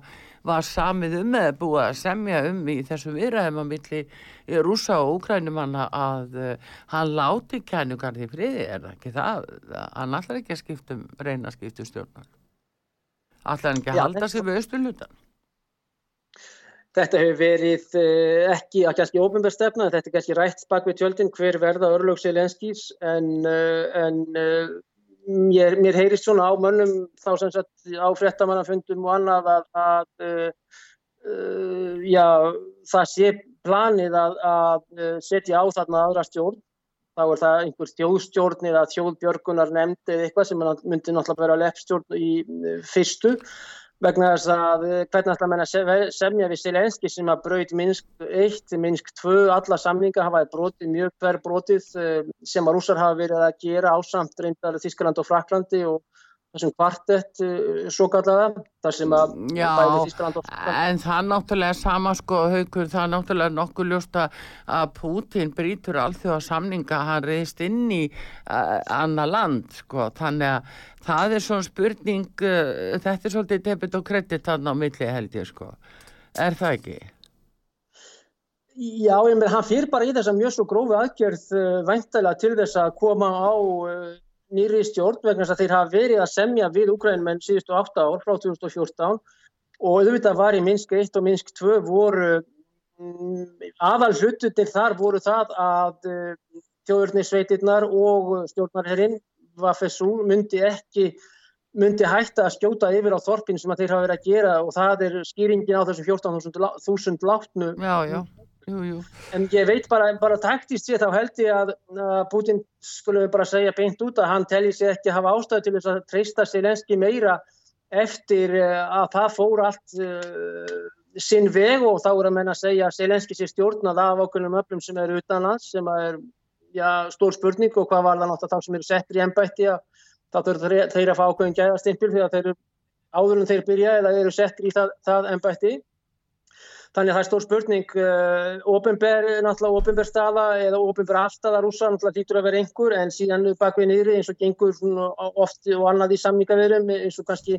var samið um eða búið að semja um í þessu viðræðum á milli rúsa og úkrænumanna að uh, hann láti kænugarði friði? Er það ekki það hann allar ekki að skiptum reyna að skiptum stjórnar allar hann ekki að halda sig við östulutan
Þetta hefur verið eh, ekki að kannski ofinbærstefna, þetta er kannski rætt bak við tjöldin hver verða örlög Selenskís en, eh, en eh, mér, mér heyrist svona á mönnum þá sem sagt á frettamannafundum og annað að, að uh, já, það sé planið að, að setja á þarna aðra stjórn. Þá er það einhver þjóðstjórn eða þjóðbjörgunar nefnd eða eitthvað sem myndi náttúrulega vera leppstjórn í fyrstu vegna þess að eh, hvernig að menna semja við Selenski sem að braut Minsk 1, Minsk 2, alla samlinga hafaði brotið, mjög hver brotið eh, sem að rúsar hafa verið að gera ásamt reyndar Þískland og Fraklandi og þessum kvartett eh, svo kallaða þar sem að
Já, en það náttúrulega sama sko haugur, það náttúrulega nokkuð ljósta að Putin brítur allþjóða samninga, hann reyðist inn í uh, annar land sko, þannig að það er svona spurning uh, þetta er svolítið debit og kredit þannig á milli held ég sko er það ekki?
Já, ég með hann fyrir bara í þess að mjög svo grófi aðgjörð uh, væntalega til þess að koma á nýri stjórn vegna þess að þeir hafa verið að semja við Ukrænum en síðustu 8 ár frá 2014 og auðvitað var í Minsk 1 og Minsk 2 voru mm, aðal hlututir þar voru það að uh, þjóðurnisveitirnar og stjórnarherrin Vafesú myndi ekki myndi hætta að skjóta yfir á þorpin sem þeir hafa verið að gera og það er skýringin á þessum 14.000 látnu
Já, já Jú, jú.
En ég veit bara, bara taktist sér þá held ég að Putin skulle bara segja beint út að hann telli sér ekki að hafa ástæðu til þess að treysta Selenski meira eftir uh, að það fór allt uh, sinn veg og þá er að menna að segja að Selenski sé stjórnað af okkurum öflum sem eru utanlands sem er já, stór spurning og hvað var það náttúrulega þá sem eru settir í ennbætti að þá þurfur þeir að fá okkurum gæðastimpil þegar þeir eru áður en þeir byrja eða eru settir í það, það ennbætti Þannig að það er stór spurning, uh, ofinber, náttúrulega ofinber staða eða ofinber afstæða rúsa, náttúrulega lítur að vera einhver en síðan bakvið niðri eins og gengur oft og annað í samningaverum eins og kannski,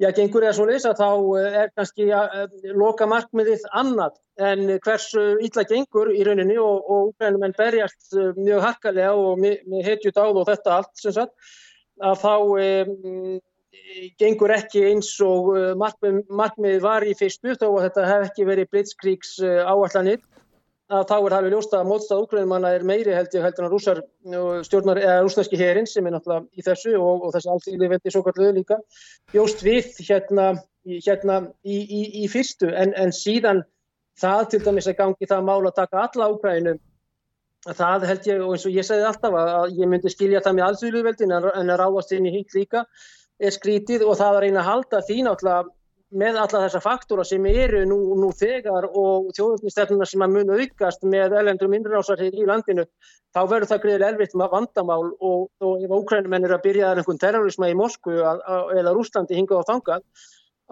já gengur eða svo leysa þá eh, er kannski uh, loka markmiðið annað. En hversu ítla gengur í rauninni og, og úrænum en berjast mjög harkalega og með heitjut áð og þetta allt sem sagt að þá um, gengur ekki eins og uh, markmið, markmið var í fyrstu þó að þetta hef ekki verið blitzkríks uh, áallanir að þá er alveg ljósta að mótstað úgrunnumanna er meiri held ég heldur en rúsar stjórnar eða rúsnarski herin sem er náttúrulega í þessu og, og þessi alltíli vendi svo kalluðu líka bjóst við hérna, hérna í, í, í fyrstu. En, en síðan það til dæmis að gangi það mál að taka alla ágræðinu það held ég og eins og ég segði alltaf að ég myndi skilja það með allsvíluveldin en að ráðast inn í hitt líka er skrítið og það að reyna að halda því náttúrulega með alla þessa faktóra sem eru nú, nú þegar og þjóðuninsstefnuna sem að mun aukast með elendrum innrásarhið í landinu, þá verður það greiðilega elvitt með vandamál og, og ef ókrænumenn eru að byrja einhvern terrorisma í Moskvu eða Rúslandi hingað á þangað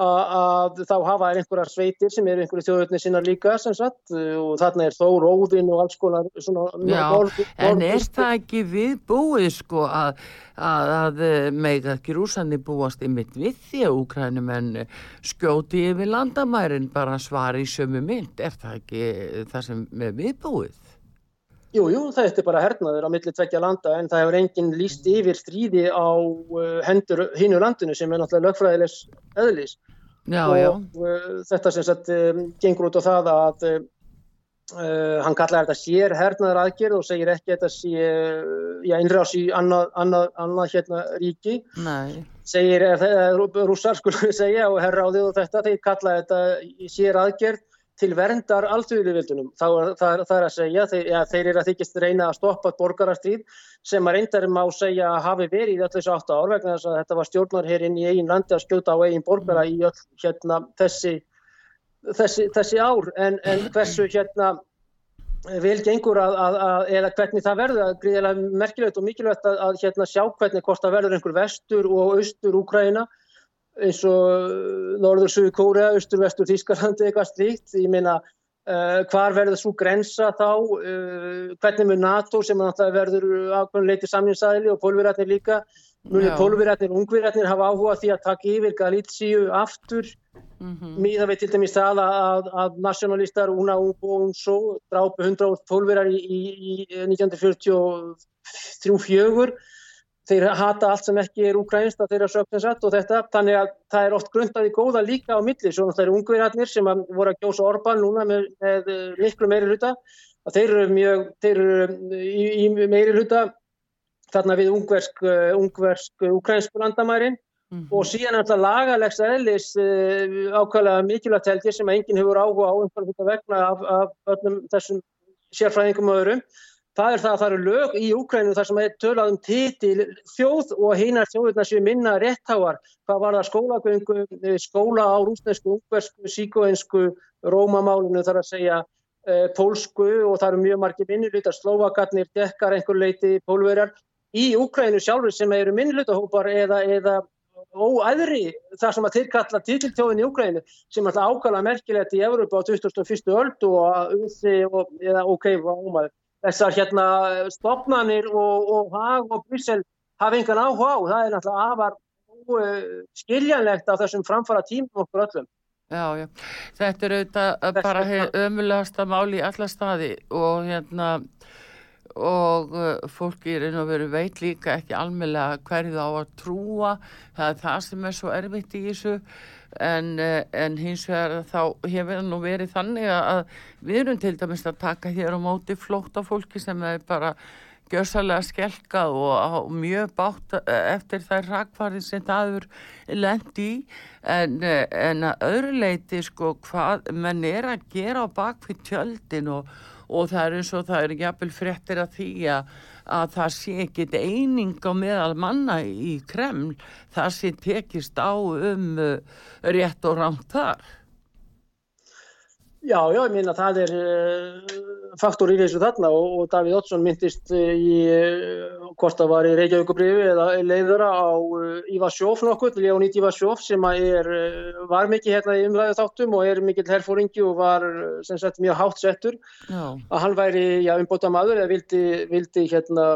að þá hafa einhverjar sveitir sem eru einhverju þjóðutni sinna líka sem sagt og þarna er þó róðin og alls konar svona
Já, borð, en er það ekki við búið sko að, að, að eh, meika ekki rúsandi búast ymitt við því að úkrænum en skjóti yfir landamærin bara svari í sömu mynd, er það ekki það sem við búið?
Jú, jú, það er bara hernaður á milli tveggja landa en það hefur enginn líst yfir stríði á uh, hendur hínu landinu sem er náttúrulega lögfræðilegs öðlis
já, og já.
Uh, þetta sem sagt um, gengur út á það að uh, hann kallar þetta sér hernaður aðgerð og segir ekki þetta sé já, innrás í annað, annað, annað hérna ríki
Nei.
segir, rússar skulle segja og herra á því og þetta, þeir kalla þetta sér aðgerð til verndar alþjóðilivildunum. Það, það, það er að segja, þeir, ja, þeir eru að þykist reyna að stoppa borgarastríð sem að reyndar má segja að hafi verið í öll þessu 8 ár vegna þess að þetta var stjórnar hér inn í eigin landi að skjóta á eigin borgara í öll hérna, þessi, þessi, þessi ár en, en hversu hérna vel gengur að, að, að eða hvernig það verður að gríðilega merkilegt og mikilvægt að hérna sjá hvernig hvort það verður einhver vestur og austur Úkræna eins og Norður Suðu Kórea, austur vestur Þískarlandi eitthvað slíkt, ég meina Uh, hvar verður svo grensa þá, uh, hvernig með NATO sem verður ákveðinleiti samninsæðili og pólverarnir líka, munir pólverarnir og ungverarnir hafa áhuga því að taka yfir Galítsíu aftur, mm -hmm. það veit til dæmis það að, að nationalistar Una Unso drápu 100 pólverar í, í, í 1943-44 þeir hata allt sem ekki er ukrainst að þeirra sökninsett og þetta, þannig að það er oft grundaði góða líka á milli, svona það eru ungverðarnir sem voru að gjósa Orbán núna með, með miklu meiri hluta, að þeir eru mjög, þeir eru í, í meiri hluta þarna við ungversk, ungversk ukrainsku landamærin. Mm -hmm. og síðan er þetta lagalegs uh, ákvæmlega mikilvægt helgir sem enginn hefur áhuga á einhvern veginn vegna af, af öllum þessum sérfræðingum og öðrum það er það að það eru lög í Úkrænum þar sem er tölað um titil þjóð og heinar þjóðurna séu minna réttáar hvað var það skólagöngu, eh, skóla á rúsnesku, ungversku, síkóinsku rómamálinu þar að segja e, pólsku og það eru mjög margir minnilutar, slóvakarnir, dekkar einhver leiti, pólverjar í Úkrænu sjálfur sem eru minnilutahópar eða, eða óæðri það sem að tilkalla titiltjóðin í Úkrænu sem alltaf ákala merkilegt í Európa á 2001. öld og, og eða ok, ómaður þessar hérna stopnarnir og, og Hag og Bryssel hafa engan áhuga á. Það er náttúrulega afar skiljanlegt á þessum framfara tímum okkur öllum.
Já, já. Þetta er auðvitað bara ömulegasta mál í alla staði og hérna og uh, fólki er einu að vera veit líka ekki almeinlega hverju þá að trúa það er það sem er svo erfitt í þessu en, uh, en hins vegar þá hefur nú verið þannig að við erum til dæmis að taka hér á móti flóta fólki sem er bara gjörsalega skelkað og, og mjög bátt uh, eftir þær rakvarðin sem það er lend í. En, en að öðru leiti sko hvað menn er að gera á bakfið tjöldin og og það er eins og það er jafnvel fréttir að því að, að það sé ekkit eining á meðal manna í Kreml það sé tekist á um uh, rétt og rámt þar.
Já, já, ég minna það er uh, faktor í þessu þarna og, og Davíð Oddsson myndist uh, í uh, hvort það var í Reykjavíkubriði eða leiðura á Ivasjóf nokkuð, Leonid Ivasjóf sem er, var mikið hérna í umlæðu þáttum og er mikill herfóringi og var sem sagt mjög hátt settur já. að hann væri, já, umbóta maður eða vildi, vildi hérna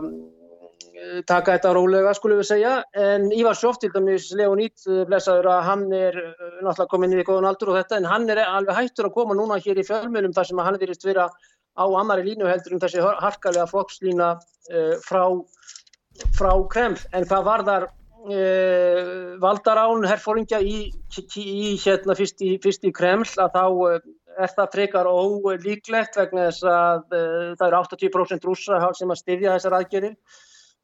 taka þetta rólega skulum við segja. En Ívar Sjóft til dæmis Leonid blessaður að hann er uh, náttúrulega komin í góðan aldur og þetta en hann er alveg hættur að koma núna hér í fjölmjölum þar sem hann verist vera á annari línu heldur um þessi harkalega flokkslína uh, frá, frá Kreml. En hvað var þar uh, valdarán herfóringja í, í hérna fyrst í, fyrst í Kreml að þá uh, er það frekar ólíklegt vegna þess að það eru 80% rúsa sem að styðja þessar aðgerðir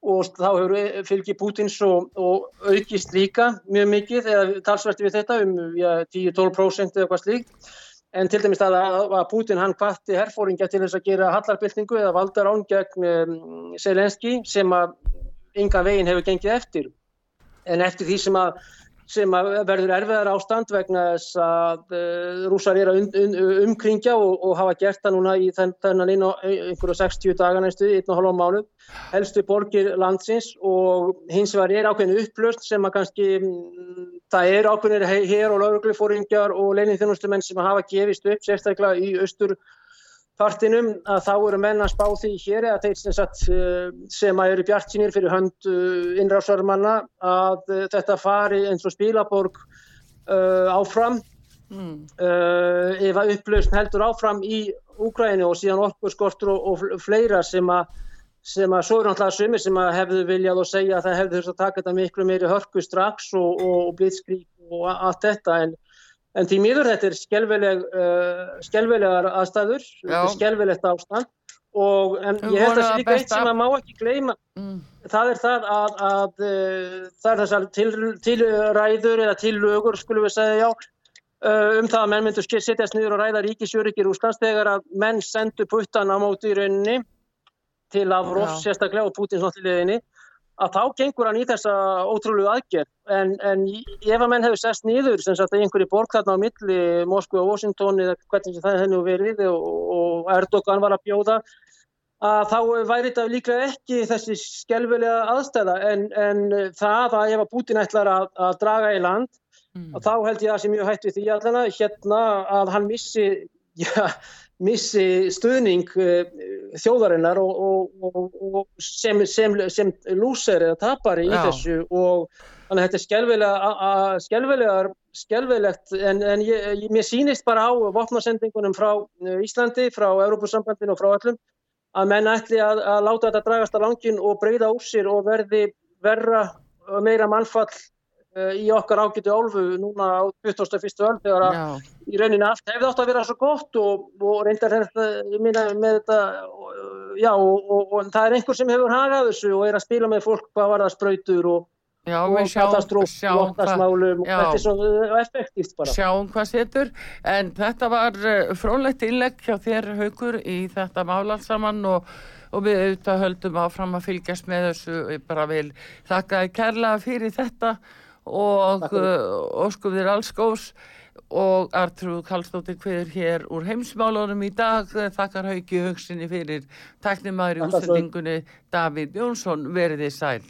og þá hefur fylgi Pútins og, og aukist líka mjög mikið eða talsverti við þetta um 10-12% eða eitthvað slíkt. En til dæmis að, að Pútin hann hvatti herfóringja til þess að gera hallarbyltingu eða valdar án gegn um, Selenski sem að yngan veginn hefur gengið eftir. En eftir því sem að sem verður erfiðar ástand vegna þess að uh, rúsar er að un, un, umkringja og, og hafa gert það núna í þennan inn á einhverju 60 daga næstu, einn og halva mánu, helstu borgir landsins og hins vegar er ákveðinu upplöst sem að kannski, mm, það er ákveðinir hér og lauruglufóringjar og leinithjónustumenn sem hafa gefist upp sérstaklega í austur partinum að þá eru menn að spá því hér eða þeir sem, satt, eh, sem að eru bjart sínir fyrir hönd eh, innrásarmanna að eh, þetta fari eins og spilaborg uh, áfram mm. uh, ef að upplausn heldur áfram í Úgræni og síðan okkur skortur og, og fleira sem að sem að svo er náttúrulega sumi sem að hefðu viljað og segja að það hefðu þurft að taka þetta miklu meiri hörku strax og, og, og blitzkrík og allt þetta en En því miður þetta er skelveleg, uh, skelvelegar aðstæður, skelvelegt ástand. Og ég held að það er líka eitt sem maður má ekki gleyma, mm. það er það að, að uh, það er þessar til, tilræður eða tillögur, skulum við segja já, um það að menn myndu setjast niður og ræða ríkisjörgir Úslands þegar að menn sendu puttan á móti í rauninni til Lavrov, sérstaklega og Putins náttúruleginni, að þá gengur hann í þessa ótrúlegu aðgerð. En, en ef að menn hefur sest niður, sem sagt einhverju borg þarna á milli, Moskva og Washington, eða hvernig það henni verið og, og Erdogan var að bjóða, að þá væri þetta líklega ekki þessi skelvelega aðstæða en, en það að ef að Putin ætlar að, að draga í land Mm. Þá held ég að það sé mjög hægt við því allana hérna að hann missi, ja, missi stuðning uh, þjóðarinnar og, og, og sem, sem, sem lúser eða tapari í þessu og þannig að þetta er skelvilega, skelvilegar, skelvilegt en, en ég, mér sýnist bara á vopnarsendingunum frá uh, Íslandi, frá Európusambandinu og frá öllum að menn ætli að, að láta þetta dragast á langin og breyða úr sér og verði verra meira mannfall Eh, í okkar ágætu álfu núna á 21. öll þegar að já. í rauninni allt hefði átt að vera svo gott og, og reyndar minna með þetta já og, og, og það er einhver sem hefur hagað þessu og er að spila með fólk hvað var það spröytur og katastróf og okkasmálum og þetta er svo effektíft bara.
Sjáum hvað setur en þetta var eh, frólægt innlegg hjá þér haugur í þetta málalsamann og og við auðvitað höldum áfram að fylgjast með þessu, ég bara vil þakka kærlega fyrir þetta og óskum þér alls góðs. Og Artrúð Kallstóttir hverjur hér úr heimsmálunum í dag. Þakkar haugi hugsinni fyrir taknumæri útsendingunni. Davíð Jónsson veriði sæl